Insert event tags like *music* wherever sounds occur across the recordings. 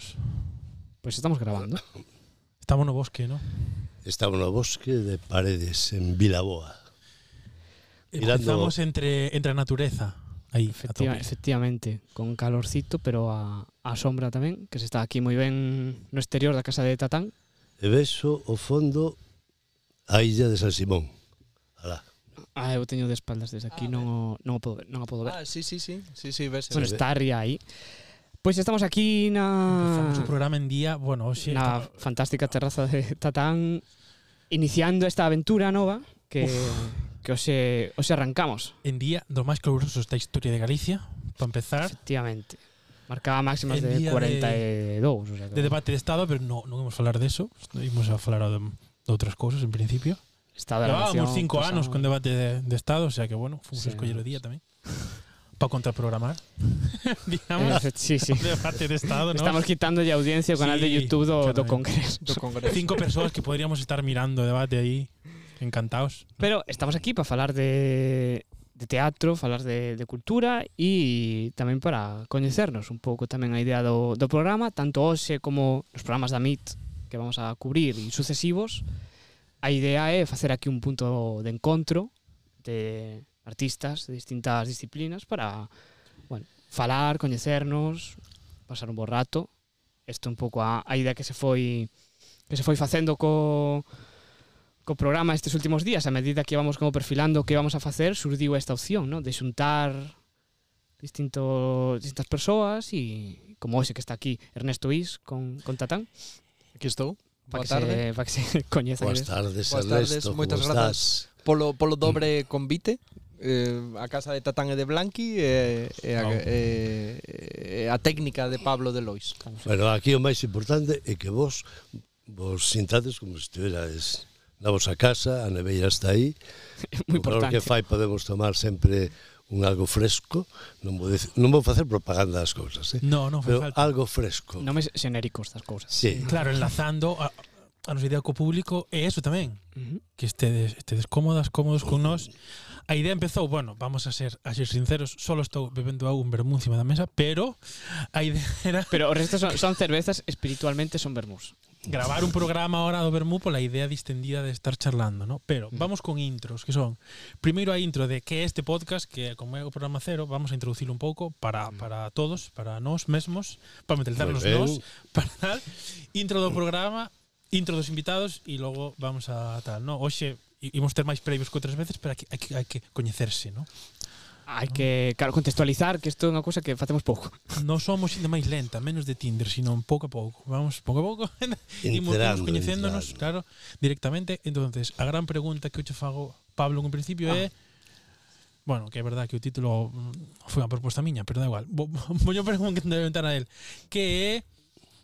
estamos? Pois estamos grabando. Estamos no bosque, ¿no? Estamos no bosque de Paredes, en Vilaboa. Eh, estamos entre, entre a natureza. Aí, Efectiva, a efectivamente, con calorcito, pero a, a sombra tamén, que se está aquí moi ben no exterior da casa de Tatán. E vexo o fondo a illa de San Simón. Alá. Ah, eu teño de espaldas desde aquí, ah, non, o, non, o podo ver, non o podo ver. Ah, sí, sí, sí, sí, sí, ves. Bueno, está arriba aí. Pois estamos aquí o na, programa en día, bueno, hoxe na fantástica terraza de Tatán iniciando esta aventura nova que, que hoxe, hoxe arrancamos. en día dos máis calurosos da historia de Galicia, para empezar, Efectivamente. Marcaba máximas En de día 42. O sea, de debate de Estado, pero no, non imos falar deso, imos a falar de, de outras cousas en principio. Estado da Levábamos Nación, cinco pasamos- anos con debate de, de Estado, o sea que, bueno, fomos Sí, a escoller o sí. día tamén. Para contraprogramar, *laughs* Eh, digamos, sí, sí. o debate de Estado, ¿no? Estamos quitando ya audiencia ao canal de Sí, YouTube do, do. Congreso. *laughs* Do Congreso. Cinco persoas que podríamos estar mirando debate aí, encantados. Pero estamos aquí para falar de, de teatro, falar de, de cultura e tamén para coñecernos un pouco tamén a idea do, do programa, tanto hoxe como nos programas da MIT que vamos a cubrir e sucesivos. A idea é facer aquí un punto de encontro de artistas de distintas disciplinas para, bueno, falar, coñecernos, pasar un bo rato. Isto un pouco a, a idea que se foi que se foi facendo co co programa estes últimos días, a medida que íbamos como perfilando o que íbamos a facer, surdiu esta opción, ¿no? de xuntar distinto, distintas persoas e como hoxe que está aquí Ernesto Is con, con Tatán. Aquí estou. Para que, tarde. Se, para que se *laughs* coñezan. Boas tardes, Boas tardes, Ernesto, moitas grazas polo, polo dobre mm. convite eh, a casa de Tatán e de Blanqui e, e, a, ah, e, e a técnica de Pablo de Lois. Bueno, aquí o máis importante é que vos vos sintades como se estiverades na vosa casa, a neveira está aí. *laughs* Moi importante. O que fai podemos tomar sempre un algo fresco, non vou, decir, non vou facer propaganda das cousas, eh? No, non Pero falta. algo fresco. Nomes xenéricos das cousas. Sí. Claro, enlazando a, a nosa idea co público é eso tamén, uh -huh. que estedes, estedes cómodas, cómodos con nós. A idea empezou, bueno, vamos a ser a ser sinceros, solo estou bebendo agua un vermú encima da mesa, pero a idea *laughs* era... Pero o resto son, son cervezas, espiritualmente son vermús. Gravar un programa ahora do vermú pola idea distendida de estar charlando, ¿no? Pero vamos con intros, que son primeiro a intro de que este podcast, que como é o programa cero, vamos a introducirlo un pouco para, para todos, para nós mesmos, para mentalizarnos nós, para tal. Intro do programa, intro dos invitados e logo vamos a tal, no? Oxe imos ter máis previos que outras veces, pero aquí, que, hai que coñecerse, no? Hai que, claro, contextualizar que isto é unha cousa que facemos pouco. *laughs* Non somos ainda máis lenta, menos de Tinder, sino pouco a pouco. Vamos pouco a pouco *laughs* imos, imos coñecéndonos, claro, directamente. Entonces, a gran pregunta que eu che fago, Pablo, en principio ah. é Bueno, que é verdad que o título foi unha proposta miña, pero da igual. Vou, vou, vou preguntar a él. Que é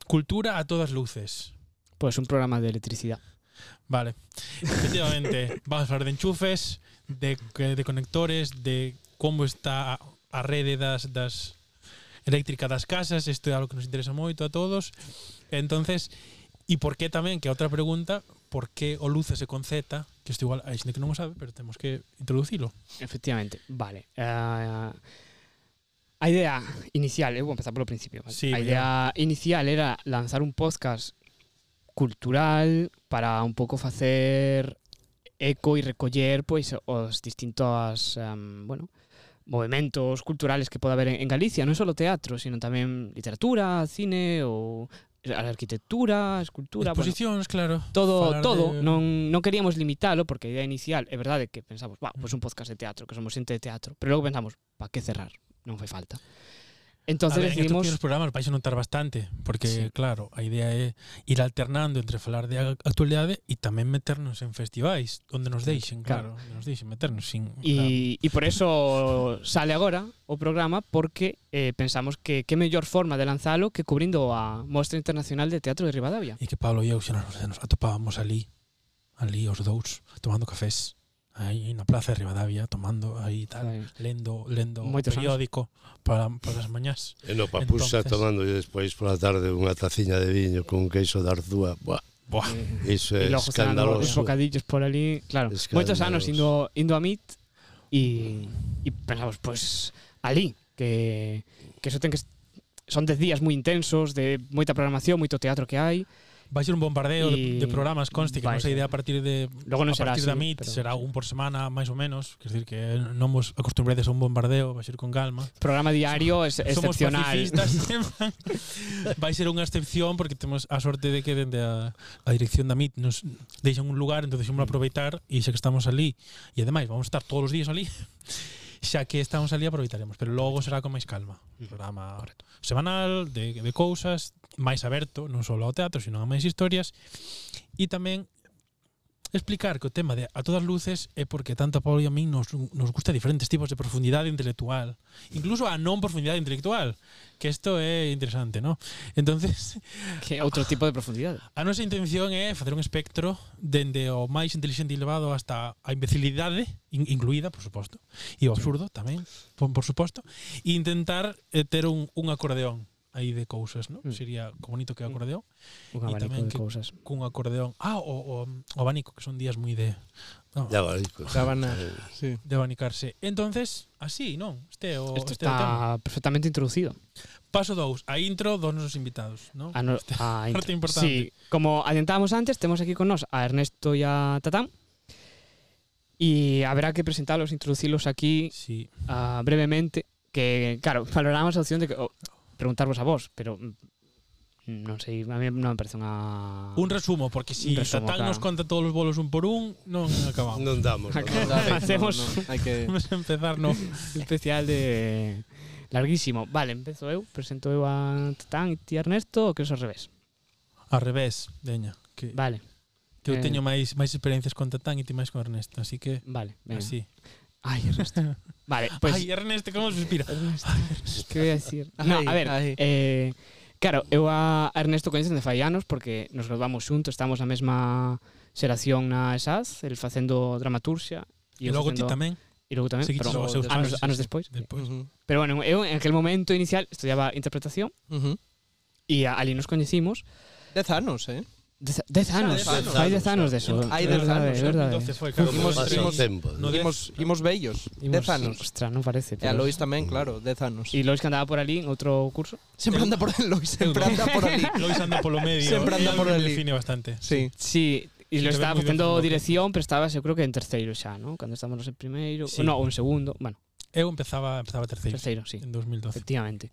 cultura a todas luces? Pues un programa de electricidad. Vale. Efectivamente, *laughs* vamos a hablar de enchufes, de, de conectores, de como está a rede das, das eléctrica das casas, isto é algo que nos interesa moito a todos. Entonces, e por que tamén, que é outra pregunta, por que o lúcese con Z, que isto igual, hai xente que non o sabe, pero temos que introducilo. Efectivamente, vale. Uh, a idea inicial, eu eh? vou empezar polo principio. Vale? Sí, a idea inicial era lanzar un podcast cultural para un pouco facer eco e recoller pois os distintos um, bueno, movimentos culturales que pode haber en, en Galicia, non só teatro, sino tamén literatura, cine ou a arquitectura, a escultura, exposicións, bueno, claro. Todo todo, de... non non queríamos limitalo porque a idea inicial é verdade que pensamos, va, pois pues un podcast de teatro, que somos xente de teatro, pero logo pensamos, pa que cerrar? Non fai falta. Entonces ver, decidimos... En estos programas vais a notar bastante, porque, sí. claro, a idea é ir alternando entre falar de actualidade e tamén meternos en festivais, onde nos deixen, claro, claro onde nos deixen meternos. Sin, e, claro. e por eso *laughs* sale agora o programa, porque eh, pensamos que que mellor forma de lanzalo que cubrindo a Mostra Internacional de Teatro de Rivadavia. E que Pablo e eu xa nos, nos atopábamos ali, ali os dous, tomando cafés aí na Plaza de Rivadavia tomando aí tal, Ay. lendo lendo Moitos periódico para, para polas mañás. E no Papusa Entonces, tomando e despois pola tarde unha taciña de viño con queixo de Arzúa. Buah. Buah, eh, iso é escandaloso. Os bocadillos por ali, claro. Moitos anos indo indo a MIT e e pensamos, pois pues, ali que que eso ten que son 10 días moi intensos de moita programación, moito teatro que hai Vai ser un bombardeo y... de, de programas, conste, que vai non sei idea a partir de Logo non a será partir así, da MIT, pero... será un por semana máis ou menos, quer decir que non vos acostumbrades a un bombardeo, vai ser con calma. Programa diario es excepcional. Somos *laughs* vai ser unha excepción porque temos a sorte de que dende a, a dirección da MIT nos deixan un lugar, entonces vamos mm. aproveitar e xa que estamos ali, e ademais vamos a estar todos os días ali xa que estamos ali aproveitaremos, pero logo será con máis calma. O programa Correcto. semanal de, de cousas máis aberto, non só ao teatro, sino a máis historias. E tamén explicar que o tema de a todas luces é porque tanto a Pablo e a min nos, nos gusta diferentes tipos de profundidade intelectual, incluso a non profundidade intelectual, que isto é interesante, ¿no? Entonces, *laughs* que outro tipo de profundidade. A nosa intención é facer un espectro dende o máis inteligente e elevado hasta a imbecilidade incluída, por suposto, e o absurdo tamén, por, por suposto, e intentar eh, ter un, un acordeón aí de cousas, ¿no? Mm. Sería como bonito que o acordeón, Un E abanico tamén de que- cousas. cun acordeón. Ah, o, o, o abanico, que son días moi de no, pues. Sábana, Eh, sí. de abanicarse. Entonces, así, non? Este o este é o tema. está perfectamente introducido. Paso 2, a intro dos nosos invitados, ¿no? A no, a *laughs* parte intro. importante. Sí, como adiantábamos antes, temos aquí con nós a Ernesto e a Tatán. E haberá que presentalos, introducilos aquí Sí. ah, brevemente, que, claro, valoramos a opción de que, oh, preguntarvos a vos, pero mm, non sei, a mí non me parece unha... Un resumo, porque si resumo, Tatán claro. nos conta todos os bolos un por un, non acabamos. non damos. Non damos. *laughs* Hacemos, hai que... *laughs* Vamos a empezar no *laughs* especial de... Larguísimo. Vale, empezo eu, presento eu a Tatán e ti Ernesto, que é ao revés? Al revés, deña. Que... Vale. Que eu eh. teño máis máis experiencias con Tatán e ti máis con Ernesto, así que... Vale, venga. Así. Ay, Ernesto. *laughs* Vale, pues... Ay, Ernesto, como suspira. Ernesto, Ernesto. Que voy a decir? No, a ver, eh, claro, eu a Ernesto coñecen de fai anos porque nos graduamos xuntos, estamos na mesma xeración na ESAZ, el facendo dramaturgia. E, logo facendo... ti tamén. E logo tamén, Seguites pero seus anos, anos, anos despois. despois. Uh -huh. Pero bueno, eu en aquel momento inicial estudiaba interpretación uh -huh. e ali nos coñecimos. Dez anos, eh? Dez anos, hai dez anos de eso. Hai dez anos, verdade. 2012 foi, claro. Imos, imos, tempo, no imos, imos bellos, imos, dez anos. Ostra, non parece. E a Lois tamén, claro, dez anos. E Lois que andaba por ali en outro curso? Sempre anda por Lois, sempre anda por ali. *laughs* Lois anda polo medio. Sempre anda por ali. Define bastante. Sí. Sí, E lo estaba facendo dirección, pero estabas, eu creo que en terceiro xa, ¿no? Cando estábamos en primeiro, sí. no, ou en segundo, bueno. Eu empezaba, empezaba terceiro. Terceiro, sí. En 2012. Efectivamente.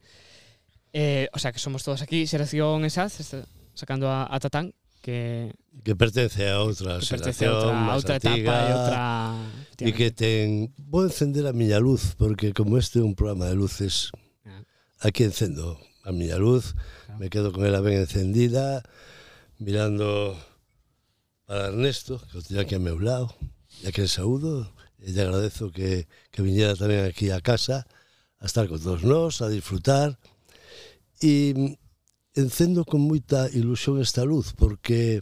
Eh, o sea, que somos todos aquí, Xeración esa, sacando a, a Tatán, que que pertence a outra que pertence a outra, a outra antiga, etapa e outra e que ten vou encender a miña luz porque como este é un programa de luces ah. aquí encendo a miña luz claro. me quedo con ela ben encendida mirando para Ernesto que o tiña aquí a meu lado e que saúdo e lle agradezo que, que viñera tamén aquí a casa a estar con todos nós, a disfrutar e encendo con moita ilusión esta luz porque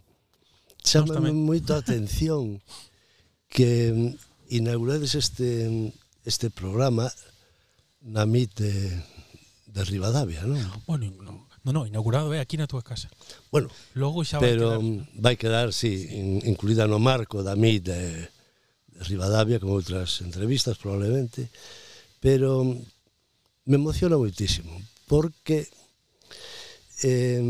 chamame moita atención que inaugurades este este programa na MIT de, de Rivadavia, non? Bueno, non, non, no, inaugurado é aquí na túa casa. Bueno, logo xa pero vai quedar, vai quedar sí, sí. incluída no marco da MIT de, de Rivadavia con outras entrevistas probablemente, pero me emociona moitísimo porque eh,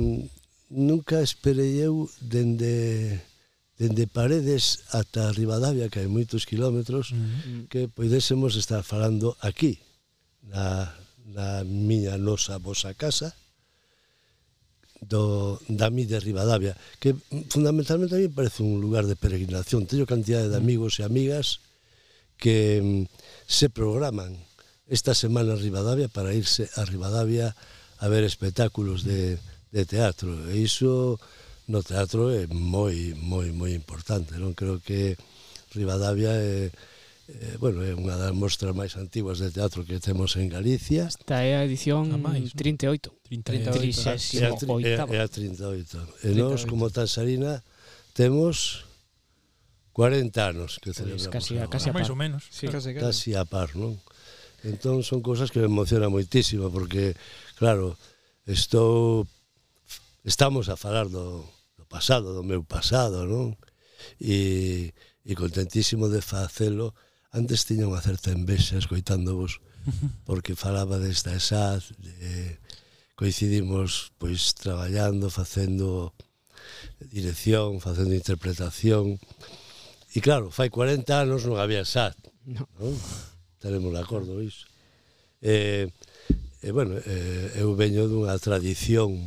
nunca esperei eu dende dende Paredes ata Rivadavia, que hai moitos kilómetros, uh mm-hmm. -huh. que poidésemos estar falando aquí, na, na miña nosa vosa casa, do, da mi de Rivadavia, que fundamentalmente a mí parece un lugar de peregrinación. Teño cantidade de mm. amigos e amigas que se programan esta semana en Rivadavia para irse a Rivadavia a ver espectáculos de, de teatro. E iso no teatro é moi, moi, moi importante. Non creo que Rivadavia é, é bueno, é unha das mostras máis antiguas de teatro que temos en Galicia. Esta é a edición a máis, 38. 38. 38. 38. É, a, é a 38. E nós, como Tansarina, temos 40 anos que celebramos. Casi, a, casi a par. Ou menos. Sí. Casi, casi. casi a par, non? Entón son cousas que me emociona moitísimo porque Claro, estou estamos a falar do, do pasado, do meu pasado, non? E, e contentísimo de facelo. Antes tiña unha certa envexa escoitándovos *laughs* porque falaba desta esad, de, coincidimos pois traballando, facendo dirección, facendo interpretación. E claro, fai 40 anos non había SAT. No. non? Tenemos acordo iso. Eh, e bueno, eh, eu veño dunha tradición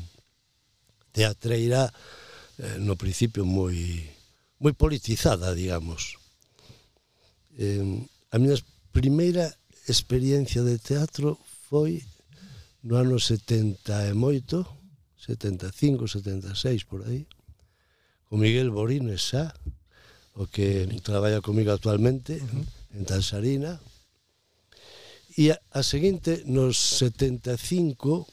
teatreira eh, no principio moi moi politizada, digamos. Eh, a miña primeira experiencia de teatro foi no ano 70 e moito, 75, 76 por aí, con Miguel Borines xa, o que traballa comigo actualmente uh -huh. en Tansarina, E a, a seguinte, nos 75,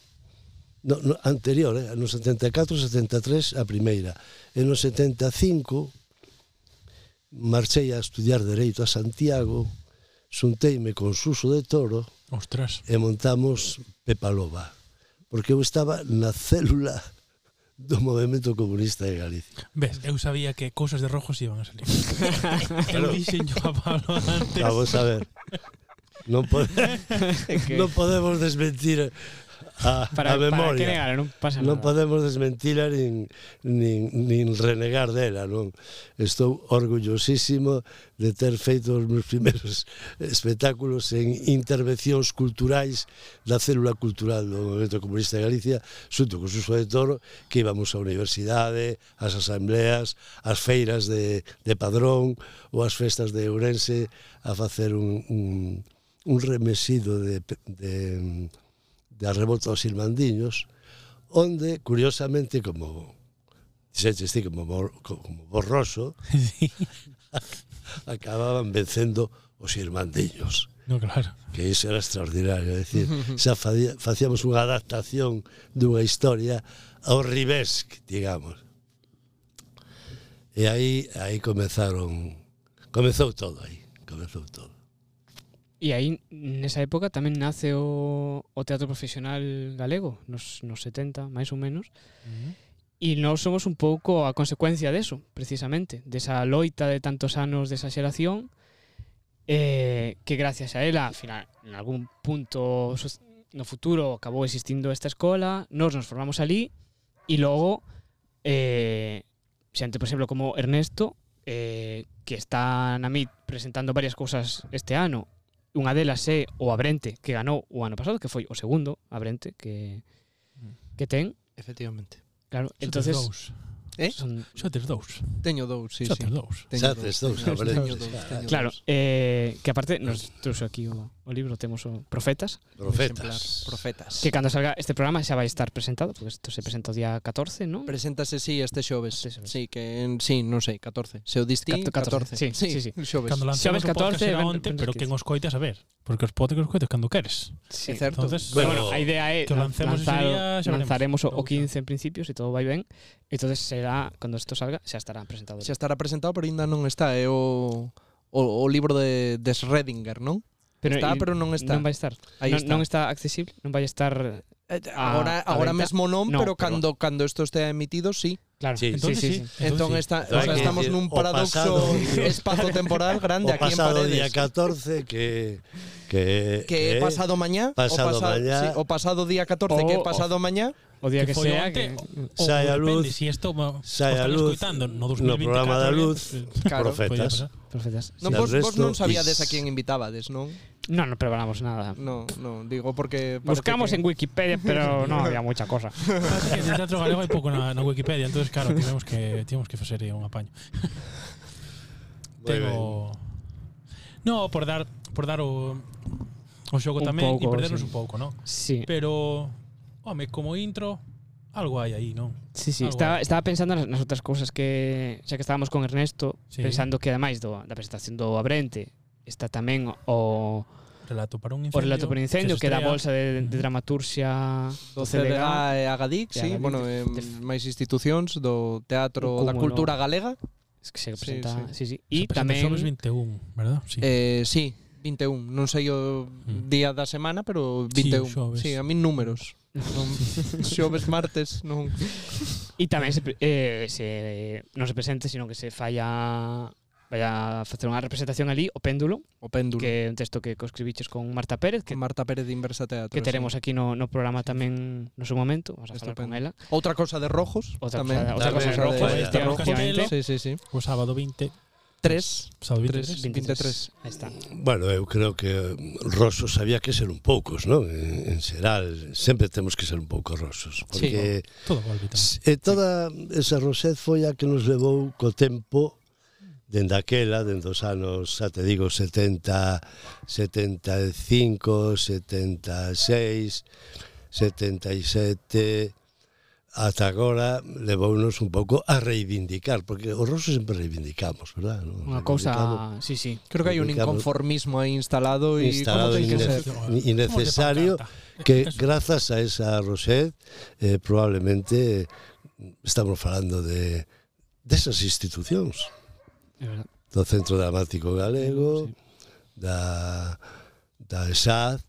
no, no, anterior, eh, nos 74, 73, a primeira. E nos 75, marchei a estudiar Dereito a Santiago, xunteime con Suso de Toro, Ostras. e montamos Pepalova, porque eu estaba na célula do movimento comunista de Galicia. Ves, eu sabía que cousas de rojos iban a salir. *laughs* eu dixen yo a Pablo antes. Vamos a ver non, pode, *laughs* que... non podemos desmentir a, para, a memoria. Para que negar, non pasa nada. Non podemos desmentila nin, nin, nin renegar dela, non? Estou orgullosísimo de ter feito os meus primeiros espectáculos en intervencións culturais da Célula Cultural do Movimento Comunista de Galicia, xunto co Suso de Toro, que íbamos á universidade, ás asambleas, ás feiras de, de Padrón ou ás festas de Ourense a facer un, un, un remesido de, de, de arrebota aos irmandiños, onde, curiosamente, como dixetes ti, como, bor, como borroso, *laughs* sí. *laughs* acababan vencendo os irmandiños. No, claro. Que iso era extraordinario, é dicir, xa facíamos unha adaptación dunha historia ao Rivesc, digamos. E aí aí comezaron comezou todo aí, comezou todo. E aí, nesa época, tamén nace o, o teatro profesional galego, nos, nos 70, máis ou menos, uh -huh. e nós somos un pouco a consecuencia deso, precisamente, desa loita de tantos anos desa xeración, eh, que gracias a ela, al final, en algún punto no futuro acabou existindo esta escola, nós nos formamos ali, e logo, eh, xente, por exemplo, como Ernesto, eh, que está na MIT presentando varias cousas este ano Unha delas é o Abrente, que ganou o ano pasado, que foi o segundo Abrente que mm. que ten. Efectivamente. Claro, Xo entonces dous. Eh? Son... Xa tes dous. Teño dous, sí, Xa tes dous. Xa tes dous, Abrente. Teño dous, teño claro, dous. eh, que aparte nos trouxo aquí o o libro temos o Profetas. Profetas. Profetas. Que cando salga este programa xa vai estar presentado, porque isto se presenta o día 14, non? Preséntase, sí, este xoves. Este xoves. Sí, que, en, sí, non sei, 14. Se o distí, 14. 14. Sí, sí, sí, sí. *laughs* Xoves. Cando xoves 14, ben, onte, pero quen os coitas a ver, porque os podes que os coites cando queres. Sí, é certo. Entonces, bueno, bueno, a idea é que lancemos lanzar, día, xa lanzaremos o, o 15 en principio, se todo vai ben. Entonces será, cando isto salga, xa estará presentado. Xa estará presentado, pero ainda non está, é o, o, o libro de, de Schrödinger, non? Está, e- pero non está. Non vai estar. Aí non, está. non está accesible, non vai estar Eh, A- agora a agora venta? mesmo non, No, pero pero- cando cando isto estea emitido, sí. Claro, Sí. Entonces sí. Entón sí. está, Pero o hai sea, que estamos decir, nun paradoxo pasado- *laughs* *laughs* espazo-temporal grande o aquí en pasado Paredes. día 14 que que que pasado mañá, pasado o pasado, mañá. sí, o pasado día 14 que é O- pasado mañá, o día que, que sea onte, que... O, sai a luz depende, si esto sai a luz no, 2024, no programa da luz eh, claro, profetas profetas non, vos, resto, vos non sabíades a quen invitabades non? Non, non preparamos nada. No, no, digo porque... Buscamos que... en Wikipedia, pero no *laughs* había mucha cosa. Pasa que de teatro galego hai pouco na, na Wikipedia, entonces claro, tivemos que tivemos que facer un apaño. Tengo... No, por dar por dar o, o xogo un tamén pouco, e perdernos sí. un pouco, non? Sí. Pero home, como intro, algo hai aí, non? Sí, sí, algo estaba, hai. estaba pensando nas, nas outras cousas que xa que estábamos con Ernesto, sí. pensando que ademais do, da presentación do Abrente está tamén o relato para un incendio. O relato para un incendio, que, que da bolsa de, de dramaturxia do CDG. e Agadic, sí, Agadic, bueno, eh, máis institucións do teatro da cultura galega. Es que se presenta, sí, sí. sí, sí. E tamén Somos 21, verdad? Sí. Eh, sí, 21, non sei o mm. día da semana, pero 21. Sí, sí a min números non, *laughs* xoves, martes, non... E tamén se, eh, se, non se presente, sino que se falla vai a facer unha representación ali o péndulo, o péndulo, que é un texto que escribiches con Marta Pérez, que Marta Pérez de Inversa Teatro, que teremos sí. aquí no, no programa tamén no seu momento, vamos a falar Estupendo. con ela. Outra cosa de rojos, outra tamén. Cosa, outra cosa de, rojos, de, de, de, de, Sí, de, de, de, Tres, Salvi tres, 23. 23. Aí está. Bueno, eu creo que rosos había que ser un poucos, non? En, en xeral, sempre temos que ser un pouco rosos. Porque sí, todo volve E eh, toda esa rosez foi a que nos levou co tempo dende aquela, dende os anos, xa te digo, 70, 75, 76, 77, ata agora levounos un pouco a reivindicar, porque os rusos sempre reivindicamos, verdad? No? Unha cousa, sí, sí. Creo que hai un inconformismo aí instalado e instalado como ten que ser innecesario que grazas a esa Roset eh, probablemente estamos falando de desas institucións. do Centro Dramático Galego, sí. da da ESAD,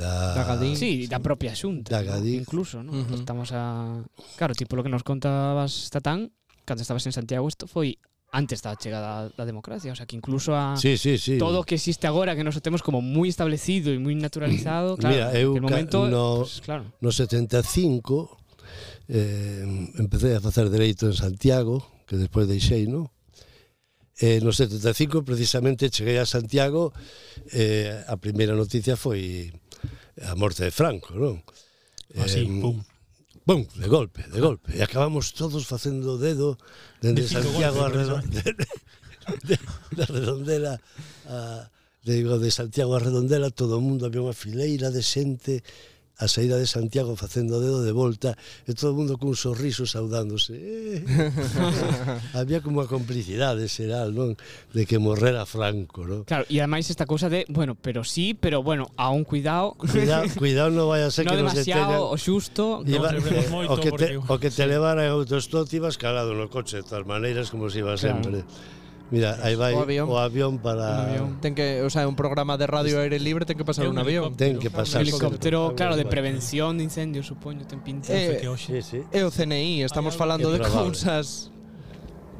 da, da Gadín, sí, da propia Xunta, da Gadín. incluso, ¿no? Uh -huh. Estamos a Claro, tipo lo que nos contabas Tatán, cando estabas en Santiago, isto foi antes da chegada da democracia, o sea, que incluso a sí, sí, sí. todo o que existe agora que nós temos como moi establecido e moi naturalizado, claro, Mira, eu el momento, no, pues, claro. no 75 eh, empecé a facer dereito en Santiago, que despois deixei, ¿no? Eh, no 75 precisamente cheguei a Santiago eh, a primeira noticia foi a morte de Franco, non? Así, eh, pum. Bom, de golpe, de golpe. E acabamos todos facendo dedo dende *laughs* de Santiago golpes, a Redondela, de, de, Redondela a, de, de Santiago a Redondela, todo o mundo había unha fileira de xente a saída de Santiago facendo o dedo de volta e todo o mundo cun sorriso saudándose. Eh, *laughs* había como a complicidade xeral, non? De que morrera Franco, non? Claro, e ademais esta cousa de, bueno, pero sí, pero bueno, a un cuidado. Cuidado, cuidado non vai a ser *laughs* no que nos detengan. o xusto. Iba, no, eh, *laughs* moito o que te, porque... o que te sí. en autostop ibas calado no coche, de todas maneiras como se iba claro. sempre. Mira, aí vai o avión, o avión para... Un avión. Ten que, o sea, un programa de radio aire libre ten que pasar un, un avión. Ten que pasar. Un helicóptero, claro, de prevención de incendios, supoño, ten pinta. Eh, sí, sí. É o CNI, estamos falando de *laughs* cousas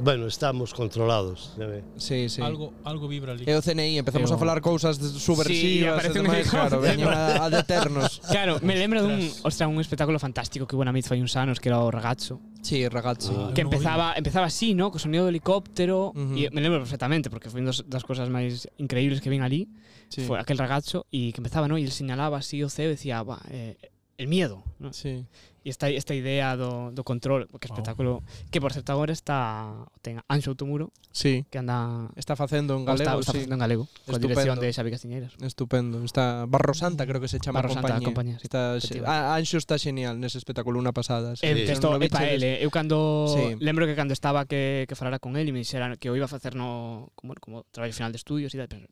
bueno, estamos controlados. Sí, sí. Algo, algo vibra ali. E o CNI, empezamos Eo. a falar cousas subversivas sí, e demais, claro, veñen a, a deternos. *laughs* Claro, me lembro dun, ostra, un espectáculo fantástico que hubo na Miz fai uns anos, que era o Ragazzo. Sí, Ragazzo. Ah, que empezaba, empezaba así, ¿no? Co sonido do helicóptero, uh -huh. e me lembro perfectamente, porque foi unha das, das cosas máis increíbles que vin ali, sí. foi aquel Ragazzo, e que empezaba, ¿no? E ele señalaba así o CEO e decía, va, eh, el miedo, ¿no? Sí esta, esta idea do, do control, que espectáculo oh. que por certo agora está ten Anxo Tomuro, sí. que anda está facendo en galego, está, está sí. facendo en galego, Estupendo. dirección de Xavi Castiñeiras. Estupendo, está Barro Santa, creo que se chama Barro compañía. Santa, compañía. Sí, está Anxo está genial nese espectáculo unha pasada. Sí. El texto é para ele, eu cando sí. lembro que cando estaba que que falara con el e me dixera que o iba a facer no como como traballo final de estudios e tal, pero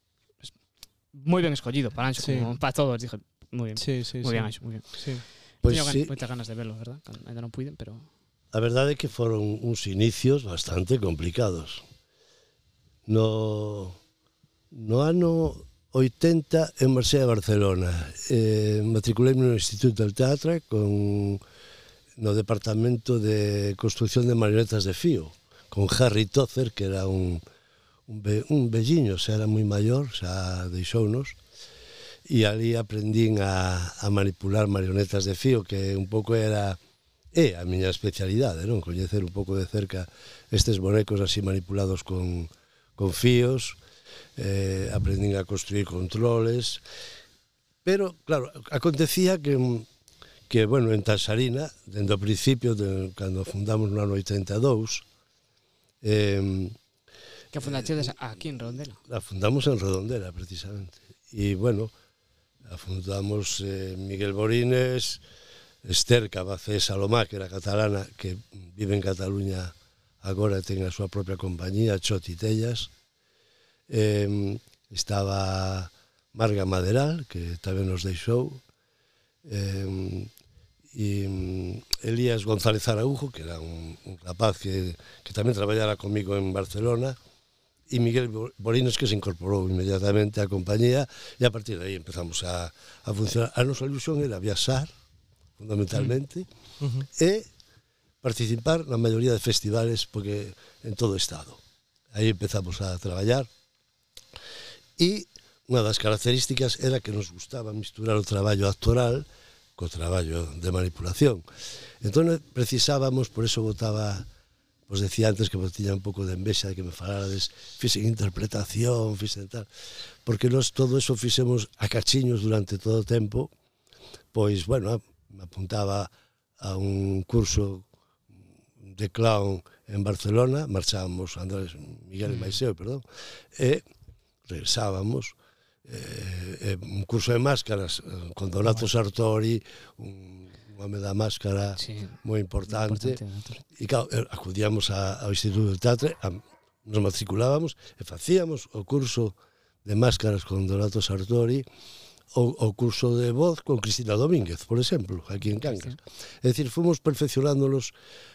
moi ben escollido para Anxo, sí. como para todos, dije, moi ben. Sí, sí, moi sí. ben Anxo, moi ben. Sí. Pois Teño sí. moitas ganas de velo, verdad? Ainda non puiden, pero... A verdade é que foron uns inicios bastante complicados. No, no ano 80 en Marsella, Barcelona. Eh, matriculeime no Instituto del Teatro con no departamento de construcción de marionetas de fío con Harry Tozer, que era un, un, be, un velliño, xa era moi maior, xa deixounos, e ali aprendín a, a manipular marionetas de fío, que un pouco era é a miña especialidade, non? Coñecer un pouco de cerca estes bonecos así manipulados con, con fíos, eh, aprendín a construir controles, pero, claro, acontecía que que, bueno, en Tansarina, dende o principio, de, cando fundamos no ano 82, eh, Que fundaste eh, aquí en Redondela? La fundamos en Redondela, precisamente. E, bueno, afrontamos eh, Miguel Borines, Esther Cabacé Salomá, que era catalana, que vive en Cataluña agora ten a súa propia compañía, Choti Tellas. Eh, estaba Marga Maderal, que tamén nos deixou. Eh, e Elías González Araujo, que era un, un rapaz que, que tamén traballara comigo en Barcelona e Miguel Bolinos que se incorporou inmediatamente á compañía e a partir de aí empezamos a, a funcionar. A nosa ilusión era viaxar, fundamentalmente, mm. uh -huh. e participar na maioría de festivales porque en todo o estado. Aí empezamos a traballar e unha das características era que nos gustaba misturar o traballo actoral co traballo de manipulación. Entón eh, precisábamos, por eso votaba Vos decía antes que vos tiña un pouco de envexa de que me falarades, fixen interpretación, fixen tal, porque nós todo eso fixemos a cachiños durante todo o tempo, pois, bueno, me apuntaba a un curso de clown en Barcelona, marchábamos Andrés Miguel mm. e Maiseo, perdón, e regresábamos, eh, eh, un curso de máscaras eh, con Donato Sartori, un home da máscara sí, moi importante. importante e claro, eh, acudíamos a, ao Instituto de Teatro, a, nos matriculábamos e facíamos o curso de máscaras con Donato Sartori o, o curso de voz con Cristina Domínguez, por exemplo, aquí en Cangas. Sí. É dicir, fomos perfeccionándolos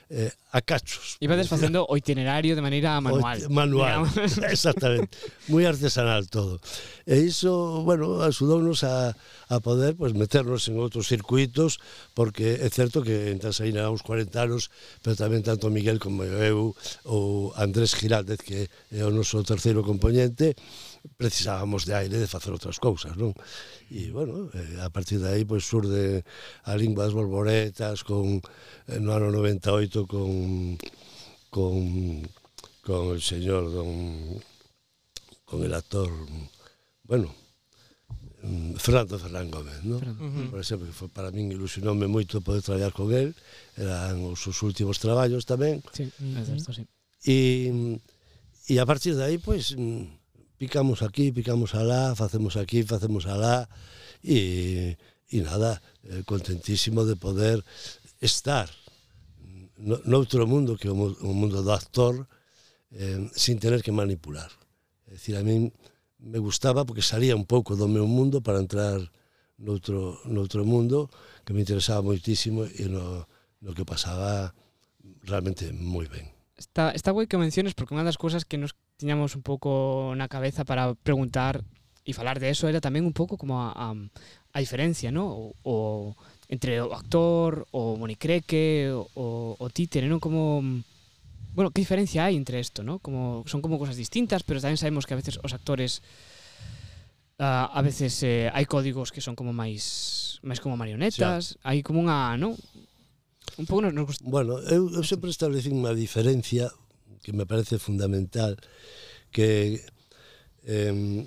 eh, a cachos. Ibades facendo o itinerario de maneira manual. O, manual, digamos. *laughs* exactamente. Moi artesanal todo. E iso, bueno, axudounos a, a poder pues, meternos en outros circuitos, porque é certo que entras Tansaína uns 40 anos, pero tamén tanto Miguel como eu, ou Andrés Giraldez, que é o noso terceiro componente, precisábamos de aire de facer outras cousas, non? E, bueno, eh, a partir de aí, pois, surde a lingua das borboretas con, eh, no ano 98 con, con, con el señor don, con el actor, bueno, Fernando Fernández Gómez, ¿no? Fernando. Por exemplo, que foi para min ilusionoume moito poder traballar con el, eran os seus últimos traballos tamén. Sí, mm, uh -huh. sí. E, e a partir de aí, pois, pues, picamos aquí, picamos alá, facemos aquí, facemos alá e, e nada, eh, contentísimo de poder estar noutro mundo que o, o mundo do actor eh, sin tener que manipular. É dicir, a min me gustaba porque salía un pouco do meu mundo para entrar noutro, noutro mundo que me interesaba moitísimo e no, no que pasaba realmente moi ben. Está, está guai que menciones porque unha das cousas que nos tiñamos un pouco na cabeza para preguntar e falar de eso era tamén un pouco como a, a, a diferencia, ¿no? O, o entre o actor, o monicreque, o, o, o títere, non? Como bueno, que diferencia hai entre isto, ¿no? Como son como cosas distintas, pero tamén sabemos que a veces os actores uh, a veces eh, hai códigos que son como máis máis como marionetas, hai como unha, ¿no? Un pouco nos, nos... Bueno, eu, eu sempre establecín unha diferencia que me parece fundamental que eh,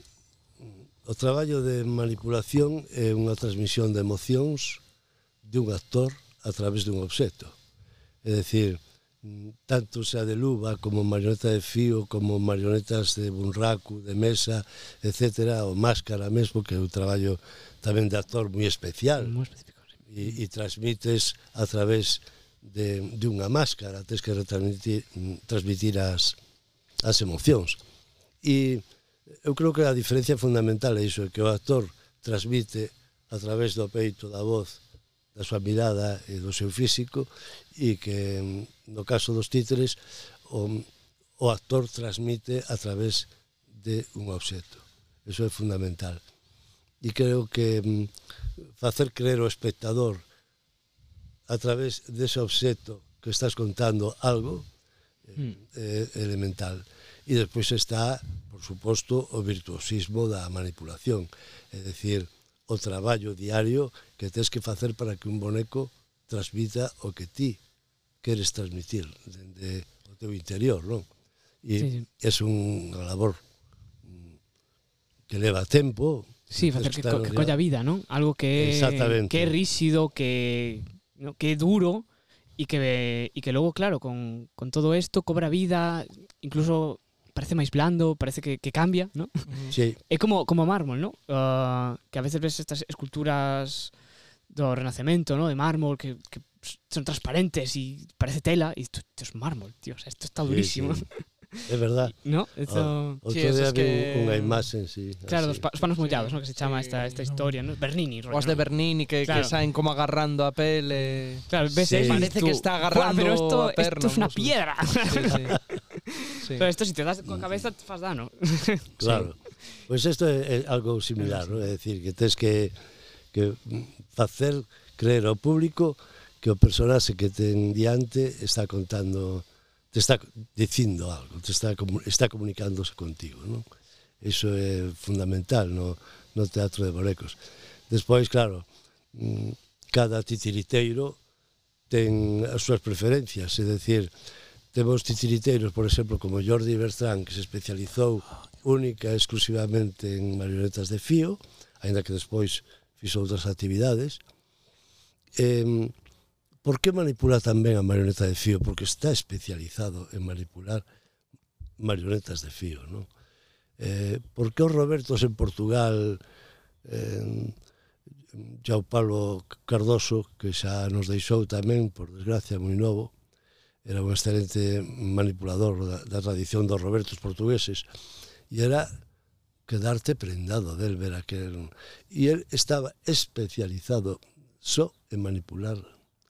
o traballo de manipulación é unha transmisión de emocións de un actor a través dun obxecto. É dicir, tanto xa de luva como marioneta de fío, como marionetas de bunraku, de mesa, etc., ou máscara mesmo, que é un traballo tamén de actor moi especial. Moi específico, sí. E, e transmites a través de, de unha máscara, tens que transmitir, transmitir as, as emocións. E eu creo que a diferencia fundamental é iso, é que o actor transmite a través do peito, da voz, da súa mirada e do seu físico e que no caso dos títeres o, o actor transmite a través de un obxecto. Eso é fundamental. E creo que mm, facer creer o espectador a través dese obxecto que estás contando algo mm. eh, elemental. E despois está, por suposto, o virtuosismo da manipulación, é dicir, o traballo diario que tens que facer para que un boneco transmita o que ti queres transmitir dende o teu interior, non? E sí, sí. é unha labor mm, que leva tempo, Sí, facer que, que colla vida, non? Algo que que é rígido, que ¿no? Qué duro. Y que, y que luego, claro, con, con todo esto cobra vida, incluso parece máis blando, parece que, que cambia, ¿no? Sí. É como como mármol, ¿no? Uh, que a veces ves estas esculturas do Renacemento, ¿no? De mármol que, que son transparentes e parece tela e isto, isto es mármol, tío, o sea, esto está durísimo. Sí, sí. *laughs* É verdad. No? Ah, eso... O, outro sí, día que... unha imaxe, sí. Claro, así. dos pa os panos mollados, no? que se chama sí, esta, esta historia, no? Bernini. Rollo, Os de Bernini que, claro. que saen como agarrando a pele. Claro, ves, sí. ¿eh? parece tú. que está agarrando pero esto, a perno. Esto es una piedra. Sí, sí. *laughs* sí. Pero esto si te das coa cabeza, faz dano. *laughs* Claro. Sí. Pois pues isto é, é algo similar, ¿no? é dicir, que tens que, que facer creer ao público que o personaxe que ten diante está contando te está dicindo algo, te está, está comunicándose contigo, non? Iso é fundamental no, no teatro de Borecos. Despois, claro, mm, cada titiriteiro ten as súas preferencias, é dicir, temos titiriteiros, por exemplo, como Jordi Bertrand, que se especializou única e exclusivamente en marionetas de fío, aínda que despois fixo outras actividades. Eh, Por que manipula tamén a marioneta de fío? Porque está especializado en manipular marionetas de fío, non? Eh, por que os Robertos en Portugal, eh, Jao Pablo Cardoso, que xa nos deixou tamén, por desgracia, moi novo, era un excelente manipulador da, da tradición dos Robertos portugueses, e era quedarte prendado del ver aquel... E el estaba especializado só en manipular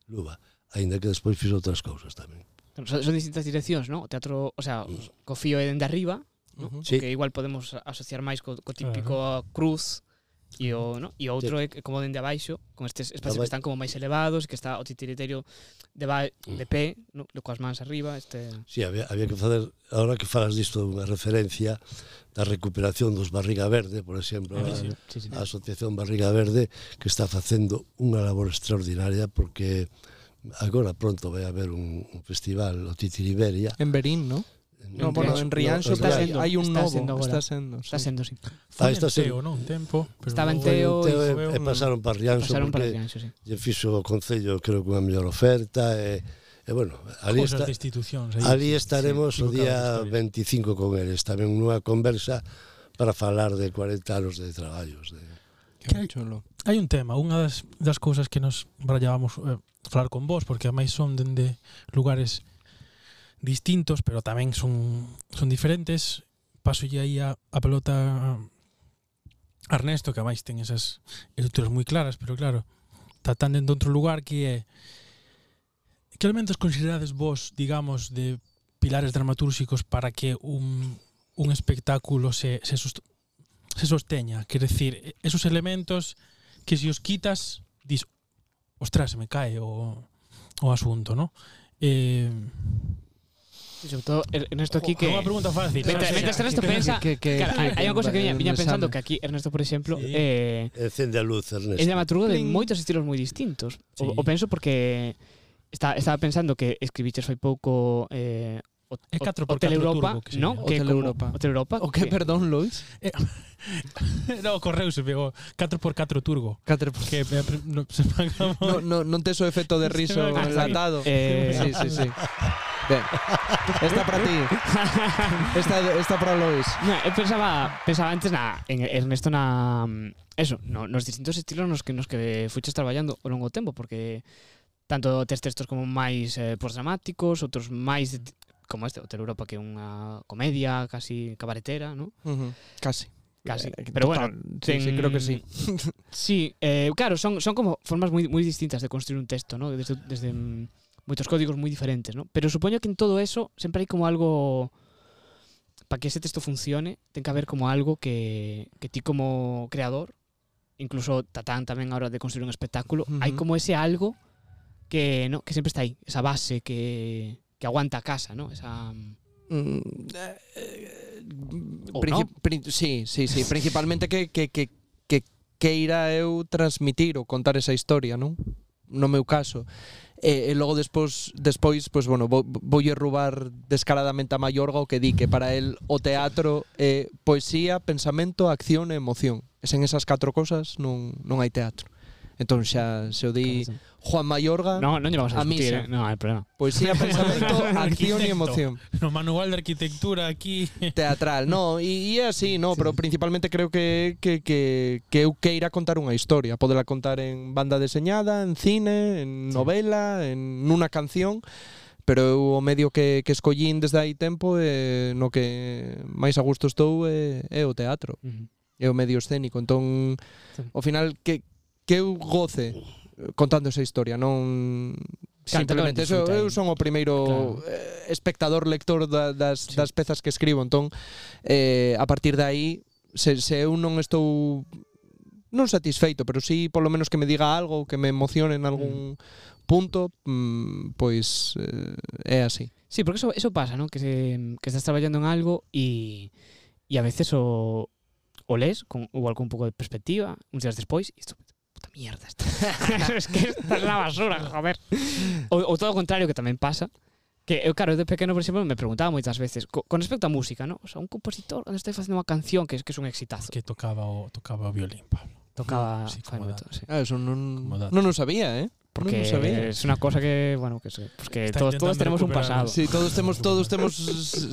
Luba, aínda que despois fixo outras cousas tamén. Son, son distintas direccións, non? O teatro, o sea, mm. co fío é dende arriba, ¿no? Uh -huh. sí. que igual podemos asociar máis co, co típico uh -huh. cruz, E o, no? e outro é como dende abaixo, con estes espacios que están como máis elevados, que está o titiriterio de, ba... de mm. pé, no? coas mans arriba. Este... Sí, había, había que fazer, ahora que falas disto, unha referencia da recuperación dos Barriga Verde, por exemplo, eh, sí, sí, sí. a Asociación Barriga Verde, que está facendo unha labor extraordinaria porque agora pronto vai haber un, un festival, o Titiriberia. En Berín, non? No, bueno, en Rianxo está sendo, hai un novo, está sendo, está sendo, sí. Está, ah, está Teo, non, tempo, pero estaba en Teo e, e pasaron para Rianxo pasaron para Rianxo, sí. Lle fixo o concello, creo que unha mellor oferta e E bueno, ali, está, ali estaremos sí, o día 25 con eles, tamén unha conversa para falar de 40 anos de traballos. De... Que hai, hai un tema, unha das, das cousas que nos brallábamos eh, falar con vos, porque ademais son dende lugares distintos, pero tamén son, son diferentes. Paso aí a, a pelota a Ernesto, que máis ten esas estruturas moi claras, pero claro, está tan dentro de outro lugar que é que elementos considerades vos, digamos, de pilares dramatúrxicos para que un, un espectáculo se, se, sost, se sosteña? Quer decir, esos elementos que se os quitas, dis, ostras, me cae o, o asunto, ¿no? Eh, sobre todo Ernesto aquí que... Unha pregunta fácil. Mientras, mientras Ernesto que, pensa... Que, que, claro, hay, hay unha cosa que viña, viña pensando que aquí Ernesto, por exemplo... Sí. Eh, Encende a luz, Ernesto. É dramaturgo de moitos estilos moi distintos. Sí. O, o penso porque... Está, estaba pensando que escribiches foi pouco eh, o, é 4 por 4 Europa, turbo, que non? O que Teleuropa. O Teleuropa. O que, que perdón, Lois? Eh, *laughs* no, correu, se pegou 4 por 4 turbo. 4 por... Que me, no, se me *laughs* acabou. No, no, non tes o efecto de *laughs* riso enlatado. Eh, sí, sí, sí. Eh, Ben, esta para ti. Esta, esta para Lois. No, eu pensaba, pensaba antes na, en Ernesto na... Mm, eso, no, nos distintos estilos nos que nos que fuches traballando ao longo do tempo, porque tanto tes textos como máis eh, postdramáticos, outros máis de, como este, Hotel Europa, que é unha comedia casi cabaretera, ¿no? Uh -huh. Casi. Casi. Eh, Pero total, bueno, ten... sí, sí, creo que sí. *laughs* sí, eh, claro, son, son como formas moi, moi distintas de construir un texto, ¿no? Desde, desde mm, moitos códigos moi diferentes, ¿no? Pero supoño que en todo eso sempre hai como algo para que ese texto funcione, ten que haber como algo que, que ti como creador, incluso Tatán tamén a hora de construir un espectáculo, uh -huh. hai como ese algo que no, que sempre está aí, esa base que, que aguanta a casa, ¿no? Esa mm, eh, eh, no? sí, sí, sí, principalmente que, que, que, que que irá eu transmitir ou contar esa historia, non? No meu caso e, e logo despois despois pois bueno, voulle roubar descaradamente a Maiorga o que di que para el o teatro é poesía, pensamento, acción e emoción. E sen esas catro cosas non non hai teatro. Entón xa se o di Juan Mayorga No, non llevamos a, a discutir, eh? non hai problema Poesía, *laughs* pensamento, acción e emoción No manual de arquitectura aquí Teatral, no, e é así, no, sí. pero principalmente creo que, que, que, que eu queira contar unha historia Podela contar en banda deseñada, en cine, en novela, sí. en unha canción pero eu o medio que, que escollín desde hai tempo eh, no que máis a gusto estou é, eh, é o teatro. Uh -huh. É o medio escénico. Entón, sí. ao final, que, que eu goce contando esa historia, non simplemente eso, eu son o primeiro claro. Eh, espectador lector da, das, sí. das pezas que escribo, entón eh, a partir de aí se, se eu non estou non satisfeito, pero si sí, polo menos que me diga algo, que me emocione en algún mm. punto, mm, pois eh, é así. Sí, porque eso, eso pasa, ¿no? que, se, que estás traballando en algo e, e a veces o, o lees con, igual con un pouco de perspectiva, uns días despois, e isto, mierda, esta. *laughs* es que esta es la basura, joder. O, o todo o contrario, que tamén pasa, que eu, claro, de pequeno, por exemplo, me preguntaba moitas veces, co, con respecto á música, ¿no? O sea, un compositor, cando estou facendo unha canción que, es- que é un exitazo, que tocaba o tocaba o violín, Pablo. Tocaba Sí, sí. Ah, eso non, Como dato. non o sabía, eh? Porque non o sabía. es una cosa que, bueno, que, se- pues que Está todos, todos tenemos un pasado. Sí, todos temos todos temos